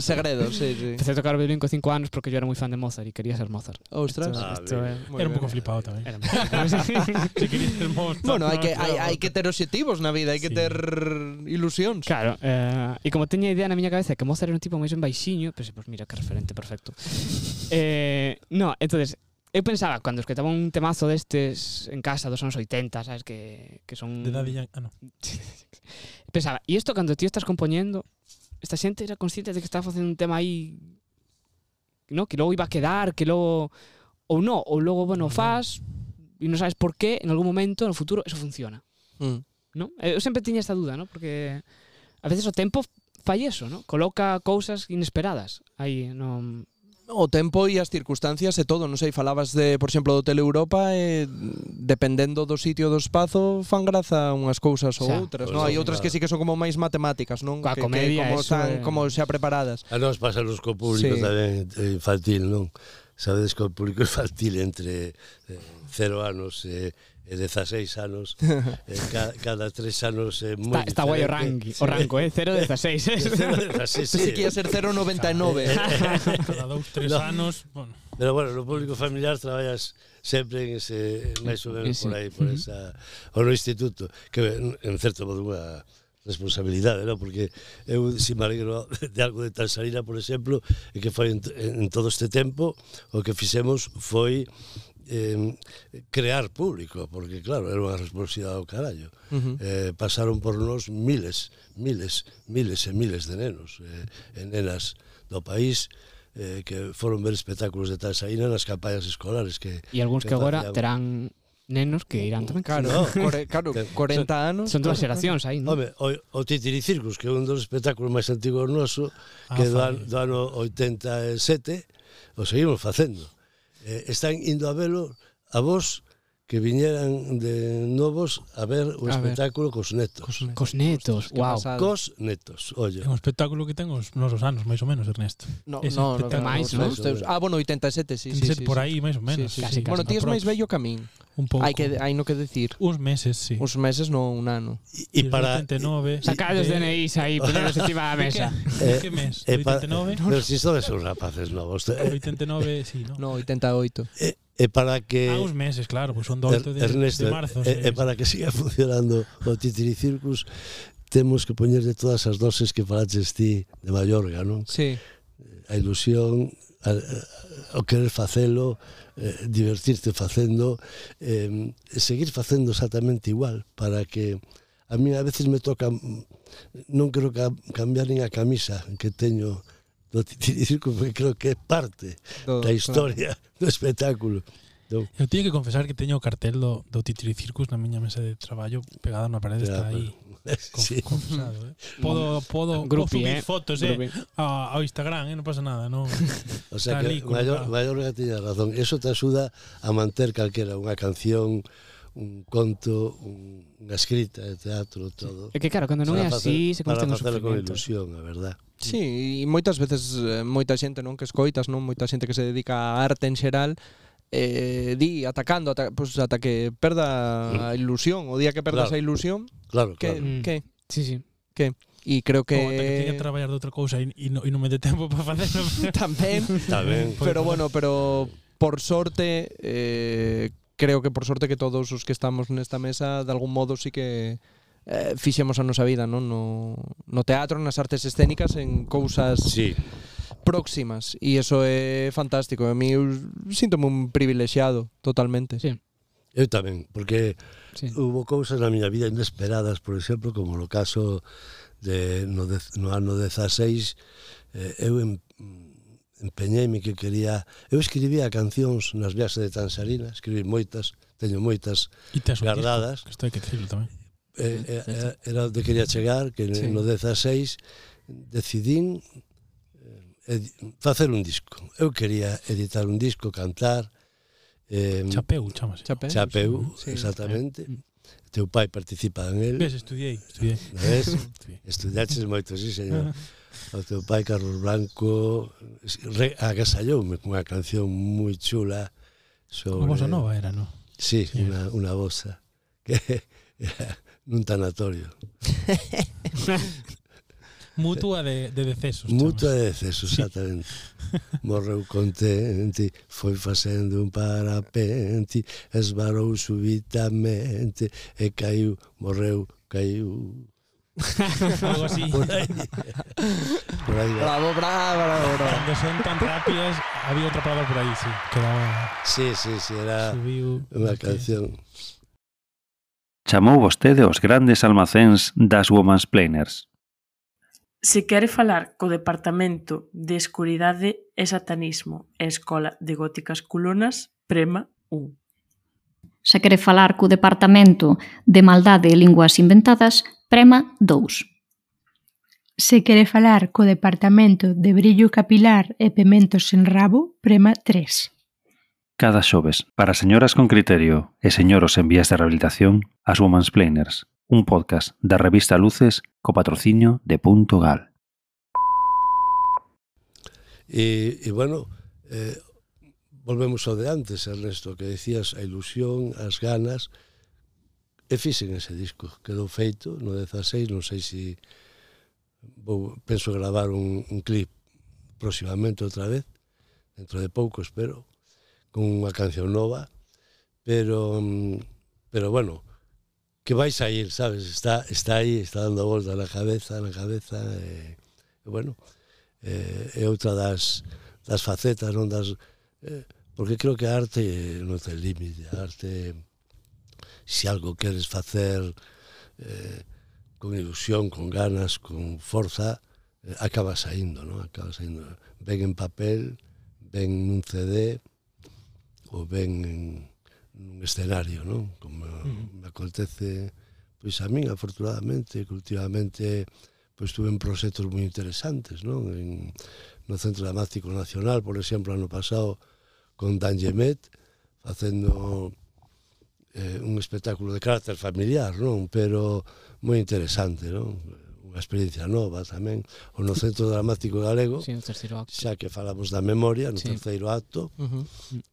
segredos, sí, sí. Empecé a tocar violín con 5 anos porque yo era moi fan de Mozart e quería ser Mozart. Ostras. Ah, Esto bien. é- Muy Era un bien. pouco flipado era Se *laughs* querías ser monstruo. Bueno, hai que no, claro. hai que ter obxectivos na vida, hai que Sí. ter ilusións. Claro, eh, e como teña idea na miña cabeza que Mozart era un tipo máis ben baixiño, pensei, pues mira, que referente perfecto. eh, no, entonces, Eu pensaba, cando escutaba un temazo destes en casa dos anos 80, sabes, que, que son... De Daddy Yankee, ah, no. *laughs* pensaba, e isto cando ti estás compoñendo, esta xente era consciente de que estaba facendo un tema aí no, que logo iba a quedar, que logo ou no, ou logo, bueno, faz e non sabes por qué, en algún momento no futuro eso funciona. Mm. ¿no? Eh, Eu sempre tiña esta duda, ¿no? Porque a veces o tempo fai eso, ¿no? Coloca cousas inesperadas aí non o tempo e as circunstancias e todo, non sei, falabas de, por exemplo, do Tele Europa e dependendo do sitio do espazo fan graza unhas cousas ou xa, outras, pois non? Hai outras que sí que son como máis matemáticas, non? Coa que, comedia, que como están é... como xa preparadas. A nos pasanos co público sí. tamén eh, infantil, non? Sabedes que o público *laughs* infantil entre eh, anos e eh, e 16 anos *laughs* eh, cada, cada tres anos é eh, moi Está, está guai o rango, o rango, eh, 0 16. 0 16. Sí, *laughs* que ia ser 0,99. *laughs* cada dous, tres no. anos, bueno. Pero bueno, no público familiar traballas sempre en ese máis ou menos por aí, por esa o no instituto, que en certo modo unha responsabilidade, non? Porque eu si me alegro de algo de Tanzanina, por exemplo, e que foi en, en todo este tempo o que fixemos foi eh, crear público, porque claro, era unha responsabilidade ao carallo. Uh -huh. eh, pasaron por nós miles, miles, miles e miles de nenos eh, e nenas do país eh, que foron ver espectáculos de Tansaína nas campañas escolares que E algúns que, que agora facían... terán nenos que irán tamén. Claro, no, core, claro 40 anos. Son todas xeracións aí, non? Home, o, o Titiri Circus, que é un dos espectáculos máis antigos noso, ah, que do, an, do ano 87, o seguimos facendo eh, están indo a velo a vos que viñeran de novos a ver o a espectáculo ver. cos netos. Cos netos, cos netos wow. Cos netos, ollo. É un espectáculo que ten os nosos anos, máis ou menos, Ernesto. No, Ese no, no, máis, no, teus, ah, bueno, 87, sí, 87 sí, sí, por aí, máis ou menos. Sí, sí, sí. Casi, bueno, ti es máis vello que a min. Un pouco. Hai que hai no que decir. Uns meses, sí. Uns meses, non un ano. E para 89. Sacar de DNIs aí, poneros encima da *laughs* mesa. Que, eh, que mes? Eh, 89. Pero si sodes os rapaces novos. 89, sí, no. No, 88. Eh, e para que a uns meses, claro, pois son do 8 er- de, Ernesto, de marzo. E, e para que siga *laughs* funcionando o Titiri Circus temos que poñerlle todas as doses que falaches ti de Mallorca, non? Sí. A ilusión, a, a, o querer facelo, eh, divertirte facendo, eh, seguir facendo exactamente igual para que a mí a veces me toca non quero ca, cambiar nin a camisa que teño do Titirisco, porque creo que é parte do, da historia claro. do espectáculo. Do... Eu teño que confesar que teño o cartel do, do Titiri Circus na miña mesa de traballo pegada na parede, claro, está aí. Con, *laughs* sí. confesado, eh? Podo, podo, Grupi, subir eh? fotos eh? Grupi. A, ao Instagram, eh? non pasa nada. Non... *laughs* O sea está que lículo, maior, maior que tiña razón. Eso te axuda a manter calquera unha canción, un conto, un, unha escrita de teatro, todo. É que claro, cando non é así, facer, se consta no sufrimento. Para facelo con ilusión, a verdade. Sí, e moitas veces eh, moita xente non que escoitas, non moita xente que se dedica á arte en xeral, eh, di atacando ata, pues, ata que perda a mm. ilusión, o día que perdas claro. a ilusión, claro, que, claro. Mm. que, sí, sí. que E creo que... Como que teña que traballar de outra cousa e, e, non, e non me dé tempo para facelo. *laughs* *laughs* Tamén. Tamén. Pois, pero pois. bueno, pero por sorte, eh, creo que por sorte que todos os que estamos nesta mesa, de algún modo sí que eh, fixemos a nosa vida non? No, no teatro, nas artes escénicas en cousas sí. próximas e iso é fantástico a mí eu sinto-me un privilexiado totalmente sí. Eu tamén, porque sí. hubo cousas na miña vida inesperadas, por exemplo, como no caso de no, de, no ano 16 eh, eu em, empeñeime que quería eu escribía cancións nas viaxes de Tansarina escribí moitas, teño moitas guardadas disco, que isto hai que decirlo tamén eh, eh, eh, era onde quería chegar, que sí. no 16 decidín eh, facer un disco. Eu quería editar un disco, cantar. Eh, Chapeu, chamase. Chapeu, Chapeu sí, exactamente. Sí. Teu pai participa en el. Ves, estudiei. estudiei. Ves? *laughs* Sí. Estudiaches moito, sí, señor. *laughs* O teu pai, Carlos Blanco, agasalloume cunha canción moi chula. Sobre... Unha bossa nova era, non? Sí, sí, unha bossa. *laughs* Que era nun tanatorio. *laughs* Mutua de, de decesos. Mutua chama. de decesos, exactamente. Sí. Morreu contente, foi facendo un parapente, esbarou subitamente e caiu, morreu, caiu. *laughs* Algo así. Por aí. Por aí bravo, bravo, bravo, bravo. Cando son tan rápidas, había outra palabra por aí, sí. Que era... Sí, sí, sí, era Subiu... unha canción. Que chamou vostede os grandes almacéns das Women's Planers. Se quere falar co Departamento de Escuridade e Satanismo e Escola de Góticas Culonas, prema 1. Se quere falar co Departamento de Maldade e Linguas Inventadas, prema 2. Se quere falar co Departamento de Brillo Capilar e Pementos en Rabo, prema 3 cada xoves para señoras con criterio e señoros en vías de rehabilitación as Women's Planers, un podcast da revista Luces co patrocinio de Punto Gal. E, e bueno, eh, volvemos ao de antes, Ernesto, que decías a ilusión, as ganas, e fixen ese disco, quedou feito no 16, non sei se vou, penso gravar un, un clip próximamente outra vez, dentro de pouco, espero, con unha canción nova, pero pero bueno, que vais a ir, sabes, está está aí, está dando volta na cabeza, na cabeza e, e bueno, eh, é outra das das facetas, non das eh, porque creo que a arte non ten límite, a arte se algo queres facer eh, con ilusión, con ganas, con forza, eh, acaba saindo, non? Acaba saindo ben en papel, ben nun CD, o ven en, nun escenario, non? Como mm. me acontece pois a min afortunadamente, que últimamente pois tuve en proxectos moi interesantes, non? En no Centro Dramático Nacional, por exemplo, ano pasado con Dan Gemet facendo eh, un espectáculo de carácter familiar, non? Pero moi interesante, non? unha experiencia nova tamén, o no Centro Dramático Galego, sí, xa que falamos da memoria, no sí. terceiro acto, uh -huh.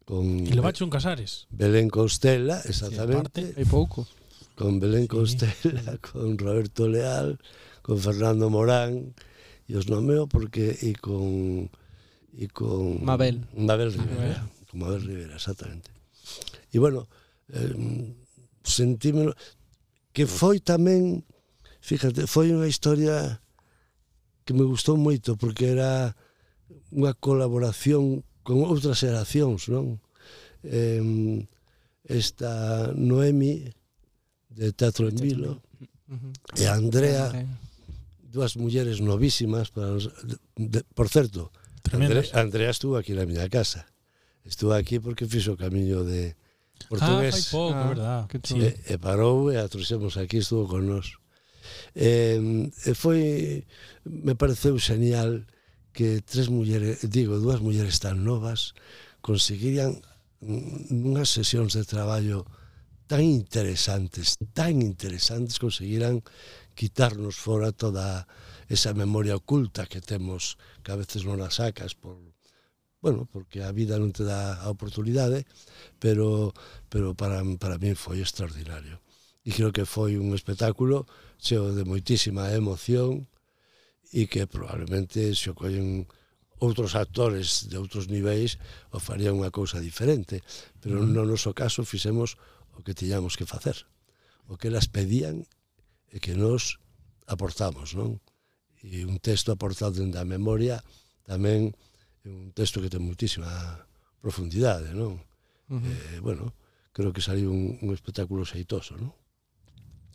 con... E lo bacho un Casares. Belén Costela, exactamente. Sí, hai pouco. Con Belén sí. Costela, *laughs* con Roberto Leal, con Fernando Morán, e os nomeo porque... E con... E con... Mabel. Mabel Rivera. Mabel. Con Mabel Rivera, exactamente. E bueno, eh, sentímelo... Que foi tamén fíjate, foi unha historia que me gustou moito porque era unha colaboración con outras xeracións, non? Eh, esta Noemi de Teatro en Vilo uh -huh. e Andrea dúas mulleres novísimas para nos, de, por certo Andrea, Andrea estuvo aquí na miña casa. Estuvo aquí porque fixo o camiño de portugués ah, fai pouco, ah, verdad, que chulo. e, e parou e a trouxemos aquí estuvo con nós. Eh, foi, me pareceu genial que tres mulleres, digo, dúas mulleres tan novas conseguirían unhas sesións de traballo tan interesantes, tan interesantes, conseguirán quitarnos fora toda esa memoria oculta que temos, que a veces non a sacas por, bueno, porque a vida non te dá a oportunidade, pero, pero para, para mí foi extraordinario e creo que foi un espectáculo cheo de moitísima emoción e que probablemente se o collen outros actores de outros niveis o farían unha cousa diferente pero mm. no noso caso fixemos o que tiñamos que facer o que elas pedían e que nos aportamos non? e un texto aportado da memoria tamén é un texto que ten muitísima profundidade non? Uh -huh. eh, bueno, creo que saliu un, un espectáculo xeitoso non?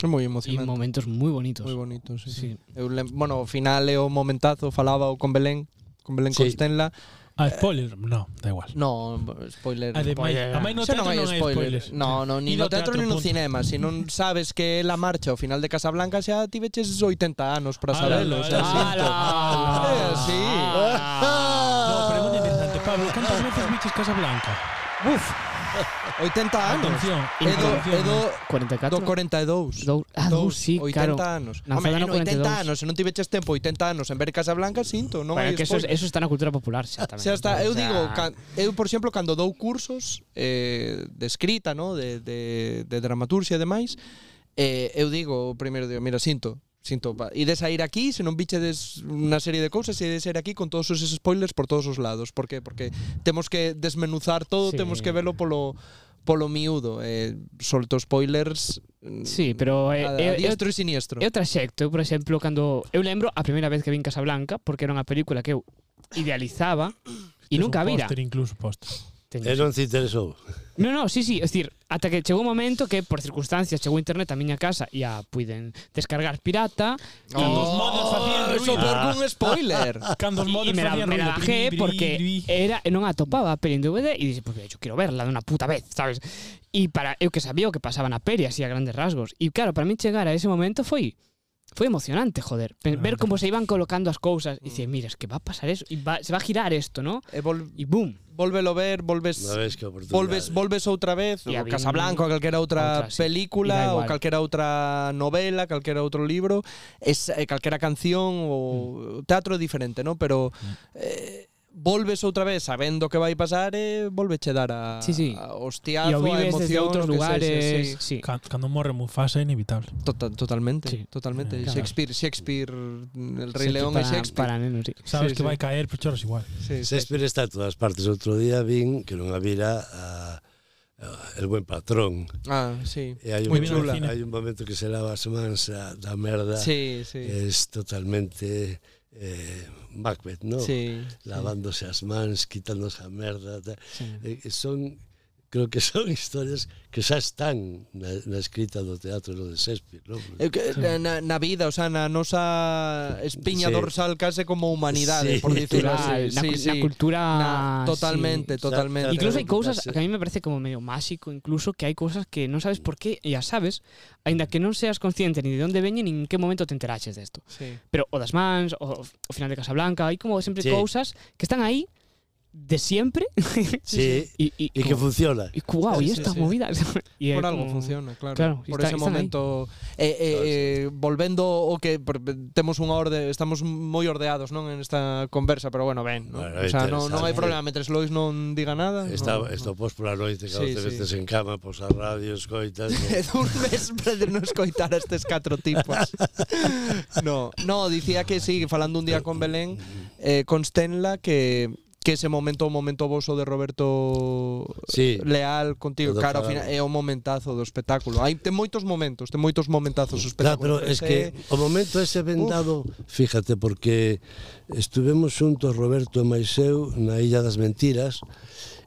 É moi emocionante. E momentos moi bonitos. Moi bonitos, sí, sí. sí. Eu, bueno, o final é o momentazo, falaba o con Belén, con Belén sí. Constenla. A ah, spoiler, no, da igual. No, spoiler. Ah, Ademais, spoiler. Ademais no teatro non, non hai spoilers. No, no, ni no teatro, teatro ni no cinema. Se si non sabes que é la marcha ao final de Casablanca xa tiveches 80 anos para sabelo. Ala, ala, ala, É así. No, moi interesante. Pablo, cantas veces viches Casablanca? Uf. 80 anos. Atención, é do, é do, 44? do 42. Do, ah, do, sí, 80 claro. anos. Home, no 80 anos, se non tiveches tempo 80 anos en ver Casablanca, sinto, non bueno, hai que eso, eso está na cultura popular, xa tamén. Xa está, eu digo, can, eu por exemplo, cando dou cursos eh, de escrita, no, de, de, de dramaturxia e demais, eh, eu digo, o primeiro digo, mira, sinto, sinto, pa, Ides a ir aquí, se non bichedes unha serie de cousas, ides a ir aquí con todos os spoilers por todos os lados. Por que? Porque temos que desmenuzar todo, sí. temos que velo polo polo miúdo. Eh, solto spoilers mm, Sí, pero é, a, a diestro eh, e siniestro. É o traxecto, eu, por exemplo, cando eu lembro a primeira vez que vin Casablanca, porque era unha película que eu idealizaba *coughs* e nunca vira. Póster incluso póster. Teño E non te interesou. No, no, sí, sí, é dicir, ata que chegou un momento que por circunstancias chegou internet a miña casa e a puiden descargar pirata Cando os oh, modos facían ruido. Por un spoiler. *laughs* Cando os modos e me la, facían me ruido. la bajé Bri, bri, porque bri. era e non a topaba a peli en DVD e dixe, pues, pois, yo quero verla de unha puta vez, sabes? E para eu que sabía o que pasaba na peli así a grandes rasgos. E claro, para mí chegar a ese momento foi foi emocionante, joder, pe- ver como se iban colocando as cousas e dicir, mira, es que va a pasar eso e va, se va a girar esto, ¿no? E vol... E boom. Volvelo ver, volves volves volves outra vez, E o Casablanca ou calquera outra, outra, sí. Película ou igual. calquera outra novela, calquera outro libro, es eh, calquera canción ou teatro é diferente, ¿no? Pero eh, volves outra vez sabendo que vai pasar eh, e volveche dar a, sí, sí. a hostiazo, a emoción, outros lugares. Sexa, sí. sí. Cando morre Mufasa é inevitable. Total, totalmente, sí. totalmente. Eh, claro. Shakespeare, Shakespeare, el Rei sí, León para, e Shakespeare. Para nenos, sí. Sabes sí, que sí. vai caer, pero choras igual. Sí, Shakespeare sí. está en todas partes. Outro día vin que non habira a eh, el buen patrón. Ah, sí. E hai un, chula. hai un momento que se lava as mans a, da merda. Sí, sí. Es totalmente eh, Macbeth, no? Sí, lavándose sí. as mans, quitándose a merda, tal. Sí. Eh, son creo que son *laughs* historias que xa están na, na escrita do teatro no de Shakespeare, non? Na, na vida, o sea, na nosa espiña sí. dorsal case como humanidade, sí. por decirlo así. Na, sí, na, sí. na cultura... Na, totalmente, sí. totalmente. Incluso hai cousas que a mí me parece como medio máxico, incluso que hai cousas que non sabes por qué, ya sabes, aínda que non seas consciente ni de onde veñen, nin en que momento te enteraches desto. Sí. Pero o das mans, o, o final de Casablanca, hai como sempre sí. cousas que están aí de siempre. *laughs* Sí, y, y, y, que funciona. Y, wow, sí, y estas sí, movidas. *laughs* Y por algo como... funciona, claro. claro por está, ese momento. Eh, eh, eh, volvendo o que temos unha orde, estamos moi ordeados non en esta conversa, pero bueno, ben. ¿no? Bueno, o sea, non, non hai problema, mentres Lois non diga nada. Está, no, esto no. por pola noite, cada sí, veces en cama, pois a radio, escoitas. *laughs* E Durmes para non escoitar a estes catro tipos. no, no, dicía que sí, falando un día con Belén, mm, mm, mm. eh, consténla que que ese momento o momento voso de Roberto sí, eh, Leal contigo, cara, ao final é o momentazo do espectáculo. Hai ten moitos momentos, ten moitos momentazos o espectáculo. Claro, pero ese... es que o momento ese vendado, Uf. fíjate, porque estuvemos xuntos Roberto e Maiseu na Illa das Mentiras,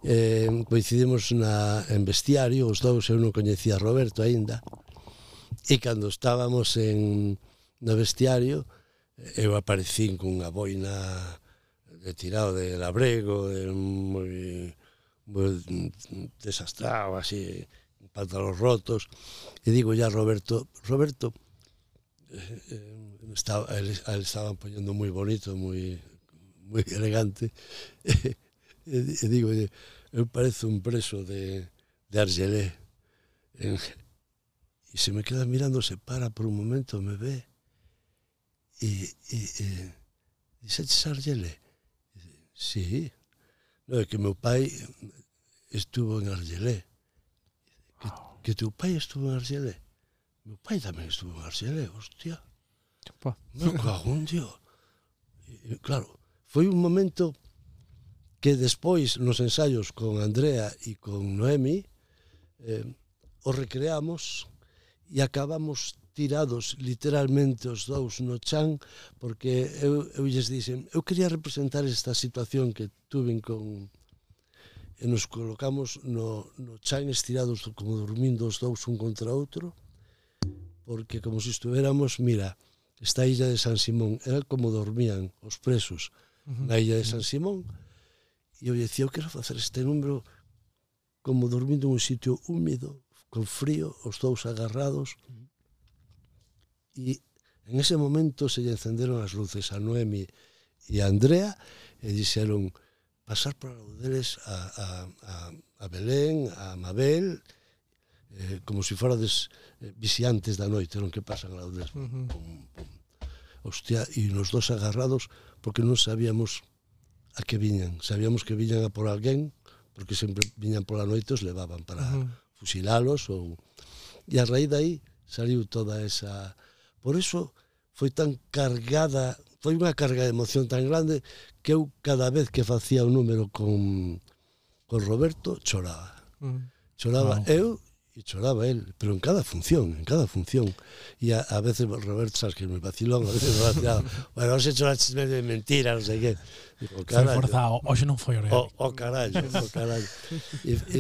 eh, coincidimos na, en vestiario, os dous eu non coñecía a Roberto aínda, e cando estábamos en, no vestiario, eu aparecín cunha boina retirado del abrego, de moi, muy desastrado, así, pantalos rotos. E digo ya Roberto, Roberto, eh, eh estaba, él, él estaba poñendo moi bonito, moi moi elegante. *laughs* E, e digo, eu parezo un preso de, de Argelé. E, e se me queda mirando, se para por un momento, me ve. E, e, e dice, Argelé, Sí. No, é que meu pai estuvo en Argelé. Que, wow. que teu pai estuvo en Argelé? Meu pai tamén estuvo en Argelé, hostia. Opa. No, cagón, tío. E, claro, foi un momento que despois nos ensaios con Andrea e con Noemi eh, o recreamos e acabamos tirados literalmente os dous no chan porque eu, eu lles dixen eu quería representar esta situación que tuven con e nos colocamos no, no chan estirados como dormindo os dous un contra outro porque como se estuéramos mira, esta illa de San Simón era como dormían os presos na illa de San Simón e eu dicía eu quero facer este número como dormindo en un sitio húmido con frío, os dous agarrados uh -huh e en ese momento se lle encenderon as luces a Noemi e a Andrea e dixeron pasar por deles a, a, a, a Belén, a Mabel, eh, como se si forades eh, vixiantes da noite, non que pasan a deles. Uh -huh. pum, pum. Hostia, e nos dos agarrados porque non sabíamos a que viñan. Sabíamos que viñan a por alguén, porque sempre viñan pola noite os levaban para uh -huh. fusilalos ou... E a raíz dai saliu toda esa Por iso foi tan cargada, foi unha carga de emoción tan grande que eu cada vez que facía o número con, con Roberto choraba. Mm. Choraba wow. eu e choraba él, pero en cada función, en cada función. Y a, a veces Roberto, sabes que me vacilón, a veces me vacilaba. *laughs* bueno, se choraches hecho las de mentira, non sei que. Digo, carallo. Forzado, hoxe non foi o real. O, oh, o oh, carallo, o oh, carallo. E, e,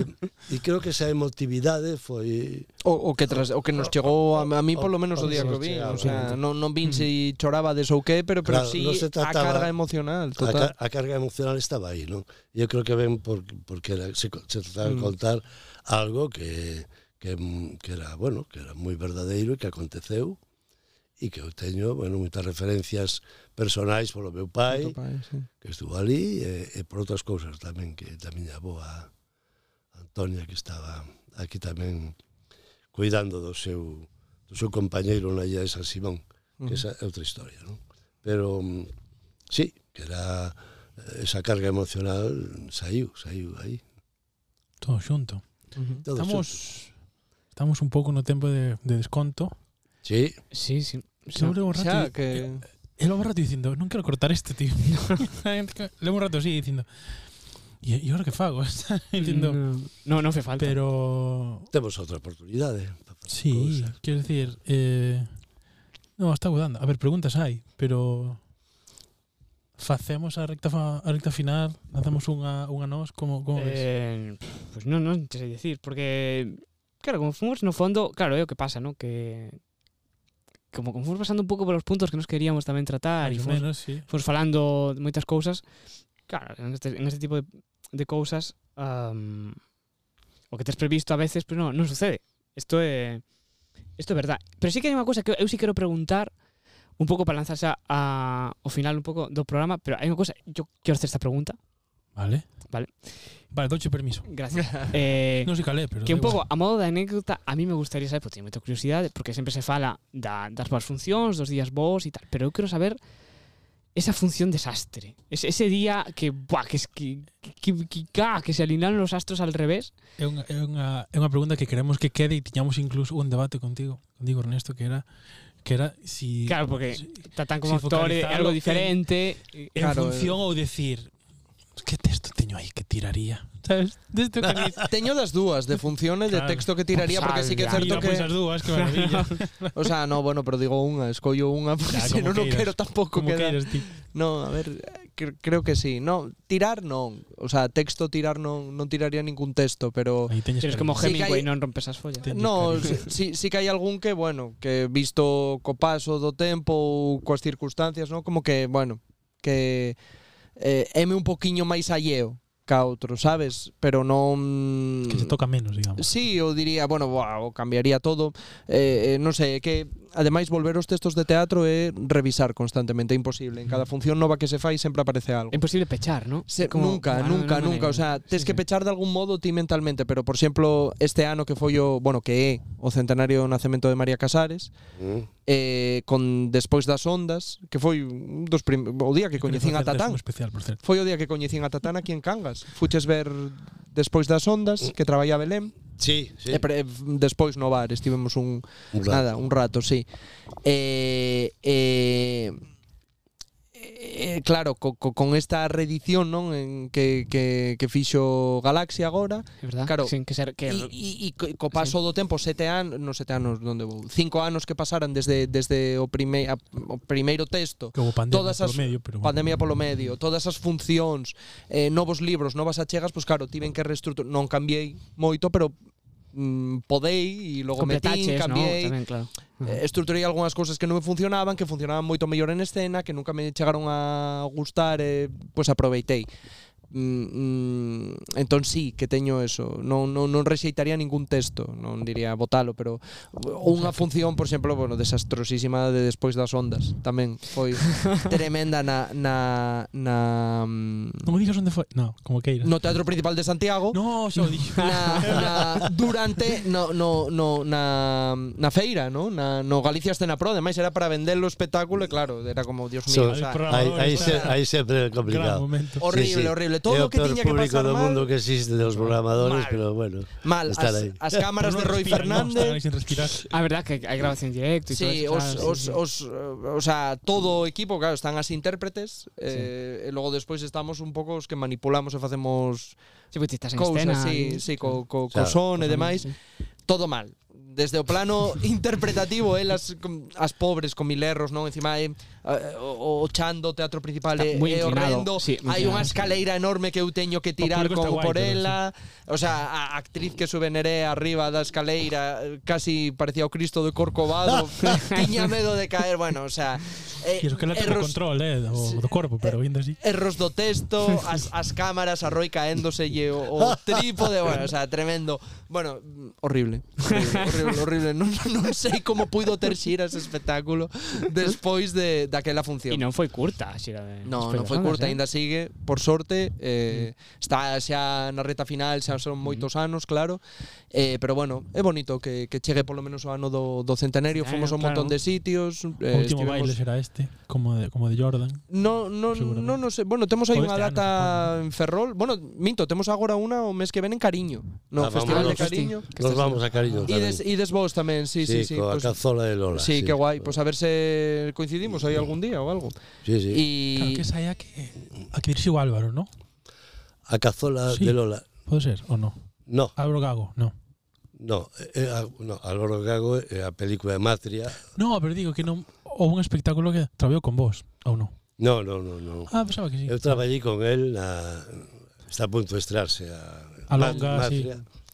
e creo que esa emotividade foi... O, o que tras, o que nos chegou a, a mí polo menos o, o día que o vi, o sea, non, non vin se mm. si choraba des ou que, pero, pero claro, sí no trataba, a carga emocional. Total. A, a carga emocional estaba aí, non? Eu creo que ven por, porque era, se, se trataba de mm. contar algo que que, que era, bueno, que era moi verdadeiro e que aconteceu e que eu teño, bueno, moitas referencias personais polo meu pai, pai sí. que estuvo ali e, e por outras cousas tamén que da miña boa Antonia que estaba aquí tamén cuidando do seu do seu compañeiro na illa de San Simón, que uh -huh. esa é outra historia, non? Pero sí, que era esa carga emocional saiu, saiu aí. Todo xunto. Uh -huh. Todo Estamos xunto estamos un pouco no tempo de, de desconto. Sí, Sí, sí. Xa levo un rato Xa que E un rato dicindo, non quero cortar este, tío. *laughs* levo un rato así dicindo, e, e agora que fago? *laughs* Está dicindo, No, non fe falta. pero... temos outra oportunidade. facer Sí, quero decir, eh, no, está agudando. A ver, preguntas hai, pero facemos a recta fa, a recta final, lanzamos unha unha nós, como como ves? Eh, pues non, non te sei dicir, porque Claro, como fomos no fondo, claro, é o que pasa, ¿no? Que como, como fomos pasando un pouco polos puntos que nos queríamos tamén tratar e fomos, menos, sí. fomos falando de moitas cousas, claro, en este, en este tipo de, de cousas um, o que tes previsto a veces, pero non, non sucede. Isto é isto é verdad. Pero sí que hai unha cousa que eu sí quero preguntar un pouco para lanzarse a, a, ao final un pouco do programa, pero hai unha cousa, yo quero hacer esta pregunta. Vale. ¿vale? Vale, doche permiso. Gracias. *laughs* Eh, non sei calé, pero... Que un pouco, a modo de anécdota, a mí me gustaría saber, porque teño moita curiosidade, porque sempre se fala da, das boas funcións, dos días bons e tal, pero eu quero saber esa función desastre. Ese, ese día que, buah, que, que, que, que, que, ah, que se alinearon os astros al revés. É unha, é unha, é unha pregunta que queremos que quede e tiñamos incluso un debate contigo, contigo Ernesto, que era que era si Claro, porque si, tratan como si actor é algo diferente en, en claro, función eh. ou decir que texto teño aí que tiraría? Sabes? Deste *laughs* tenis. Teño das dúas de funciones de Claro. texto que tiraría porque sí que é certo Mira, que pois as dúas, que maravilla. *laughs* o sea, no, bueno, pero digo unha, escollo unha porque se non o queiras, quero tampouco como quedar. queiras, ti. No, a ver, cre- creo que sí. No, tirar non, o sea, texto tirar non, non tiraría ningún texto, pero Aí teñes Eres como Sí, Hemingway, hai- non rompes as follas. Te- No, si, si, si que hai algún que, bueno, que visto co paso do tempo ou coas circunstancias, no? como que, bueno, que eh, éme un poquiño máis alleo ca outro, sabes? Pero non... Que se toca menos, digamos. Sí, eu diría, bueno, buah, o cambiaría todo. Eh, eh, non sei, que ademais volver os textos de teatro é revisar constantemente, é imposible. En cada función nova que se fai sempre aparece algo. É imposible pechar, ¿no? Se, Como, nunca, ah, nunca, no, no, nunca, o sea, tes sí, que pechar de algún modo ti mentalmente, pero por exemplo, este ano que foi o, bueno, que é o centenario do nacemento de María Casares, mm. eh con despois das ondas, que foi un dos prim... o día que coñecín a Tatán. Especial, por certo. Foi o día que coñecín a Tatán aquí en Cangas. Fuches ver despois das ondas mm. que traballa Belén Sí, sí. e pre, despois no bar estivemos un, Un rato. nada, un rato, sí. Eh, eh, eh, claro, co, co, con esta redición non en que, que, que fixo Galaxia agora, verdad? claro, Sin que ser que e, e, e co paso sí. do tempo sete anos, non sete anos, onde vou, cinco anos que pasaran desde desde o, prime, a, o primeiro texto, que pandemia todas as, polo medio, pero bueno, pandemia polo medio, todas as funcións, eh, novos libros, novas achegas, pois pues claro, tiven que reestructurar, non cambiei moito, pero mm, podei e logo metín, cambiei. No? Tamén, claro. Eh, estruturei algunhas cousas que non me funcionaban, que funcionaban moito mellor en escena, que nunca me chegaron a gustar, eh, pois pues aproveitei. Mm, mm, entón sí que teño eso. Non, non, non rexeitaría ningún texto non diría botalo pero unha función por exemplo bueno, desastrosísima de despois das ondas. Tamén foi *laughs* tremenda na na, na mm, non me digas onde foi? No, como que no Teatro Principal de Santiago. No, xo dixo. Na, na, durante no, no, no, na, na feira no, na, no Galicia Escena Pro. Ademais era para vender o espectáculo e claro era como Dios mío so, o sea, aí, aí, se, aí sempre complicado. horrible, horrible horrible. Todo o que tiña que pasar do mal... mundo que existe dos programadores, mal. pero bueno. Mal, as, as cámaras de Roy Fernández. A verdad que hai grabación directo e sí, todo eso, claro, os, sí, os, sí. os, eh, o sea, todo o equipo, claro, están as intérpretes, sí. eh, e logo despois estamos un pouco os que manipulamos e facemos Sí, pois estás en cousas, escena. Sí, sí, co, co, co, claro, co son e demais. Sí. Todo mal desde o plano *laughs* interpretativo, eh, elas as, as pobres con mil erros, non? Encima hai, o, o Chando, o teatro principal está é, é horrendo. Sí, hai unha escaleira enorme que eu teño que tirar con, guai, por ela. Sí. O sea, a actriz que subeneré arriba da escaleira casi parecía o Cristo do Corcovado. *laughs* tiña medo de caer, bueno, o sea... Eh, Quiero que ela ten control, eh, do, do corpo, pero vindo así. Erros do texto, as, as cámaras, a Roy caéndose o, o trípode, bueno, o sea, tremendo. Bueno, horrible. horrible, horrible horrible, horrible. Non, non sei como puido ter xira ese espectáculo despois de daquela función. E non foi curta a xira de eh, No, non foi curta, eh? aínda sigue, por sorte, eh, mm. está xa na reta final, xa son mm. moitos anos, claro. Eh, pero bueno, é bonito que, que chegue polo menos o ano do, do centenario, eh, fomos a claro. un montón de sitios. Eh, o último baile será este, como de, como de Jordan. No, no, no, no sé. Bueno, temos aí unha este data ano, en Ferrol. Bueno, minto, temos agora unha o mes que ven en Cariño. No, ah, Festival vamos, de Cariño. Nos vamos a Cariño. E des, tamén. e des vos tamén, sí, sí, sí. coa pues, cazola de Lola. sí, que guai. Pois pues a ver se coincidimos aí algún día ou algo. Sí, sí. E Claro, que esa é a que, a que dirixiu Álvaro, ¿no? A cazola Sí. de Lola. Pode ser, ou no? No, Álvaro Gago, no. no, é, a, no, Álvaro Gago é a película de Matria. No, pero digo que non houve un espectáculo que traballou con vos, ou non? No, no, no, no. Ah, pensaba que sí. Eu traballei con él na está a punto de estrearse a, A longa, sí.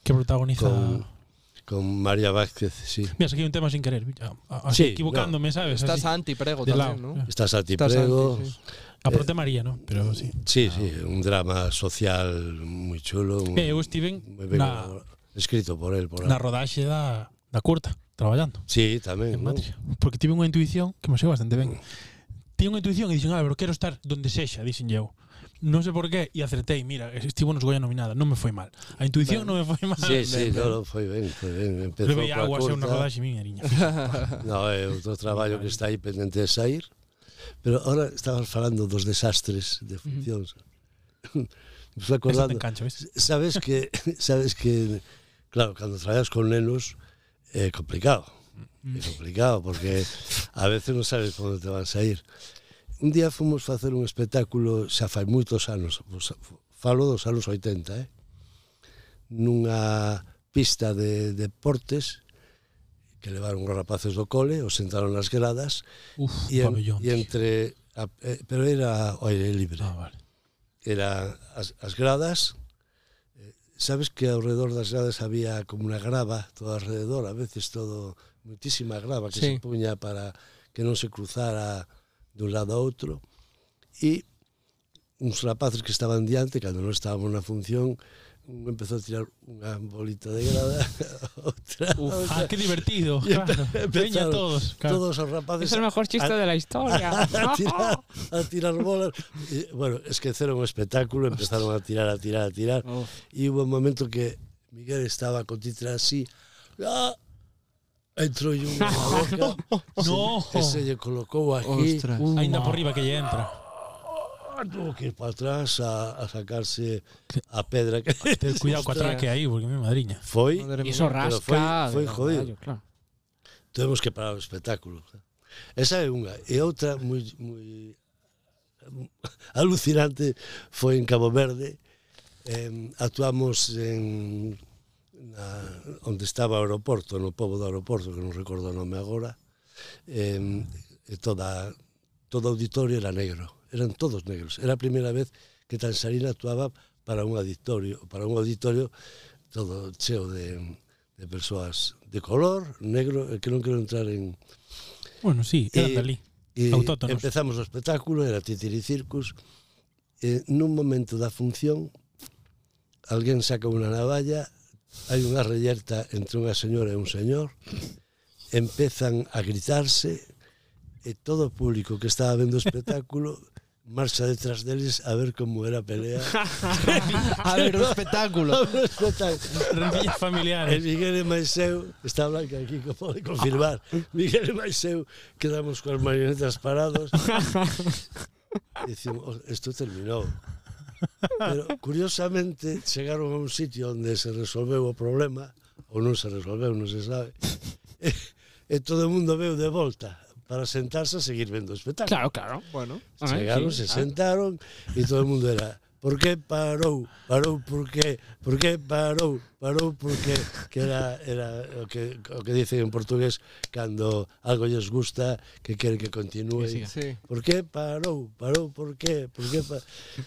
Que protagoniza... con con María Vázquez, sí. Mira, aquí un tema sin querer, así sí, equivocándome, no. ¿sabes? Así. Estás antiprego también, lado. ¿no? Estás antiprego. Estás anti, sí. Aporte María, ¿no? Pero sí. Sí, ah. sí, un drama social moi chulo. Muy, eh, eu Steven, muy ben na, escrito por él, por Na rodaxe da, da curta, traballando. Sí, tamén. En ¿no? Matria, porque tive unha intuición que me sei bastante ben. Mm. Tiene unha intuición e dixen, ah, pero quero estar donde sexa, dixen eu. Non sei por qué, e acertei, mira, estivo nos Goya nominada, non me foi mal. A intuición non me foi mal. Sí, sí, no, no, foi ben, foi ben. Empezou Levei coa agua a ser unha rodaxe miñariña. *laughs* No, é outro traballo que está aí pendente de sair. Pero ahora estabas falando dos desastres de funcións. Me estou acordando. ten cancho? Sabes que *laughs* sabes que claro, cando traballas con nenos é complicado. É complicado porque a veces non sabes onde te van sair. un día fomos facer un espectáculo, xa fai moitos anos, falo dos anos 80, eh? nunha pista de deportes que levaron os rapaces do cole, os sentaron nas gradas Uf, e, en, e entre a, eh, pero era o aire libre. Ah, vale. Era as, as gradas eh, sabes que ao redor das gradas había como unha grava todo alrededor, a veces todo muitísima grava que sí. se poña para que non se cruzara dun lado a outro e uns rapaces que estaban diante cando non estábamos na función un empezou a tirar unha bolita de grada outra, Uf, outra ah, que divertido. *laughs* Claro. Veña todos. Claro. todos os rapaces Es el mejor chiste a- de la historia. *laughs* a tirar, a tirar bolas. E, bueno, esqueceron o espectáculo, empezaron a tirar, a tirar, a tirar. E hubo un momento que Miguel estaba con titra así. ¡Ah! Entrou un na boca. *laughs* No. Se, ese lle colocou aquí. Ostras. Ainda por riba que lle entra. Ah, tuvo que ir para atrás a, a sacarse a pedra que *laughs* Ten cuidado coa traque aí, porque mi madriña. foi. Pero rasca. foi- foi jodido. rayo, claro. Tuvemos que parar o espectáculo. Esa é unha. E outra moi, moi *laughs* alucinante foi en Cabo Verde. Eh, actuamos en na, onde estaba o aeroporto, no povo do aeroporto, que non recordo o nome agora, eh, e toda, todo o auditorio era negro, eran todos negros. Era a primeira vez que Tansarina actuaba para un auditorio, para un auditorio todo cheo de, de persoas de color, negro, que non quero entrar en... Bueno, sí, eran eh, dali, autótonos. Empezamos o espectáculo, era Titiri Circus, eh, nun momento da función alguén saca unha navalla hai unha reyerta entre unha señora e un señor, empezan a gritarse e todo o público que estaba vendo o espectáculo marcha detrás deles a ver como era a pelea. *laughs* a ver o espectáculo. *laughs* a ver o espectáculo. Familiares. E Miguel e máis eu, está Blanca aquí que pode confirmar, Miguel e máis eu quedamos coas marionetas parados. E *laughs* dicimos, oh, isto terminou. Pero, curiosamente, chegaron a un sitio onde se resolveu o problema, ou non se resolveu, non se sabe, *laughs* e, e todo o mundo veu de volta para sentarse a seguir vendo o espectáculo. Claro, claro, bueno. Chegaron, sí, se ah. sentaron e todo o mundo era Por que parou? Parou porque por que parou? Parou porque que era era o que o que dicen en portugués cando algo lles gusta que queren que continúe. Sí, sí. Por que parou? Parou por que? Por que pa...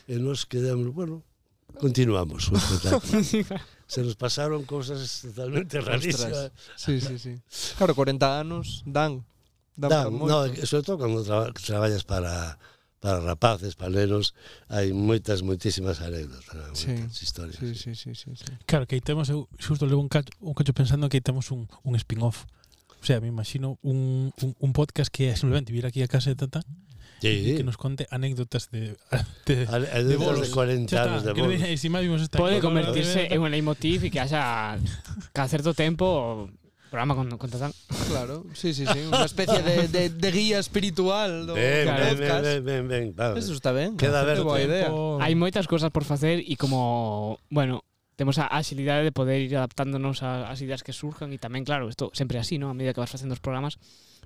e nos quedamos, bueno, continuamos o *laughs* *laughs* Se nos pasaron cousas totalmente rarísimas. Sí, sí, sí. Claro, 40 anos dan dan, dan no, sobre todo cando tra traballas para para rapaces, paleros, hai moitas, moitísimas anécdotas, sí, moitas historias. Sí, sí, sí, sí, sí. Claro, que aí temos, eu xusto levo un cacho, un cacho pensando que aí temos un, un spin-off. O sea, me imagino un, un, un podcast que é simplemente vir aquí a casa de Tata Sí, sí. que nos conte anécdotas de, *laughs* de, anécdotas de bolos. 40 está, anos de bolos. Si máis vimos esta Pode convertirse en un leitmotiv e que haxa cada certo tempo programa con, con Tatán. Claro, sí, sí, sí. Unha especie de, de, de guía espiritual do Ben, Claro. ben, podcast. ben, ben, ben, vamos. Eso está ben. Queda verde. boa idea. Tempo- Hai moitas cousas por facer e como, bueno, temos a axilidade de poder ir adaptándonos a- ás ideas que surjan e tamén, claro, isto sempre así, ¿no? A medida que vas facendo os programas,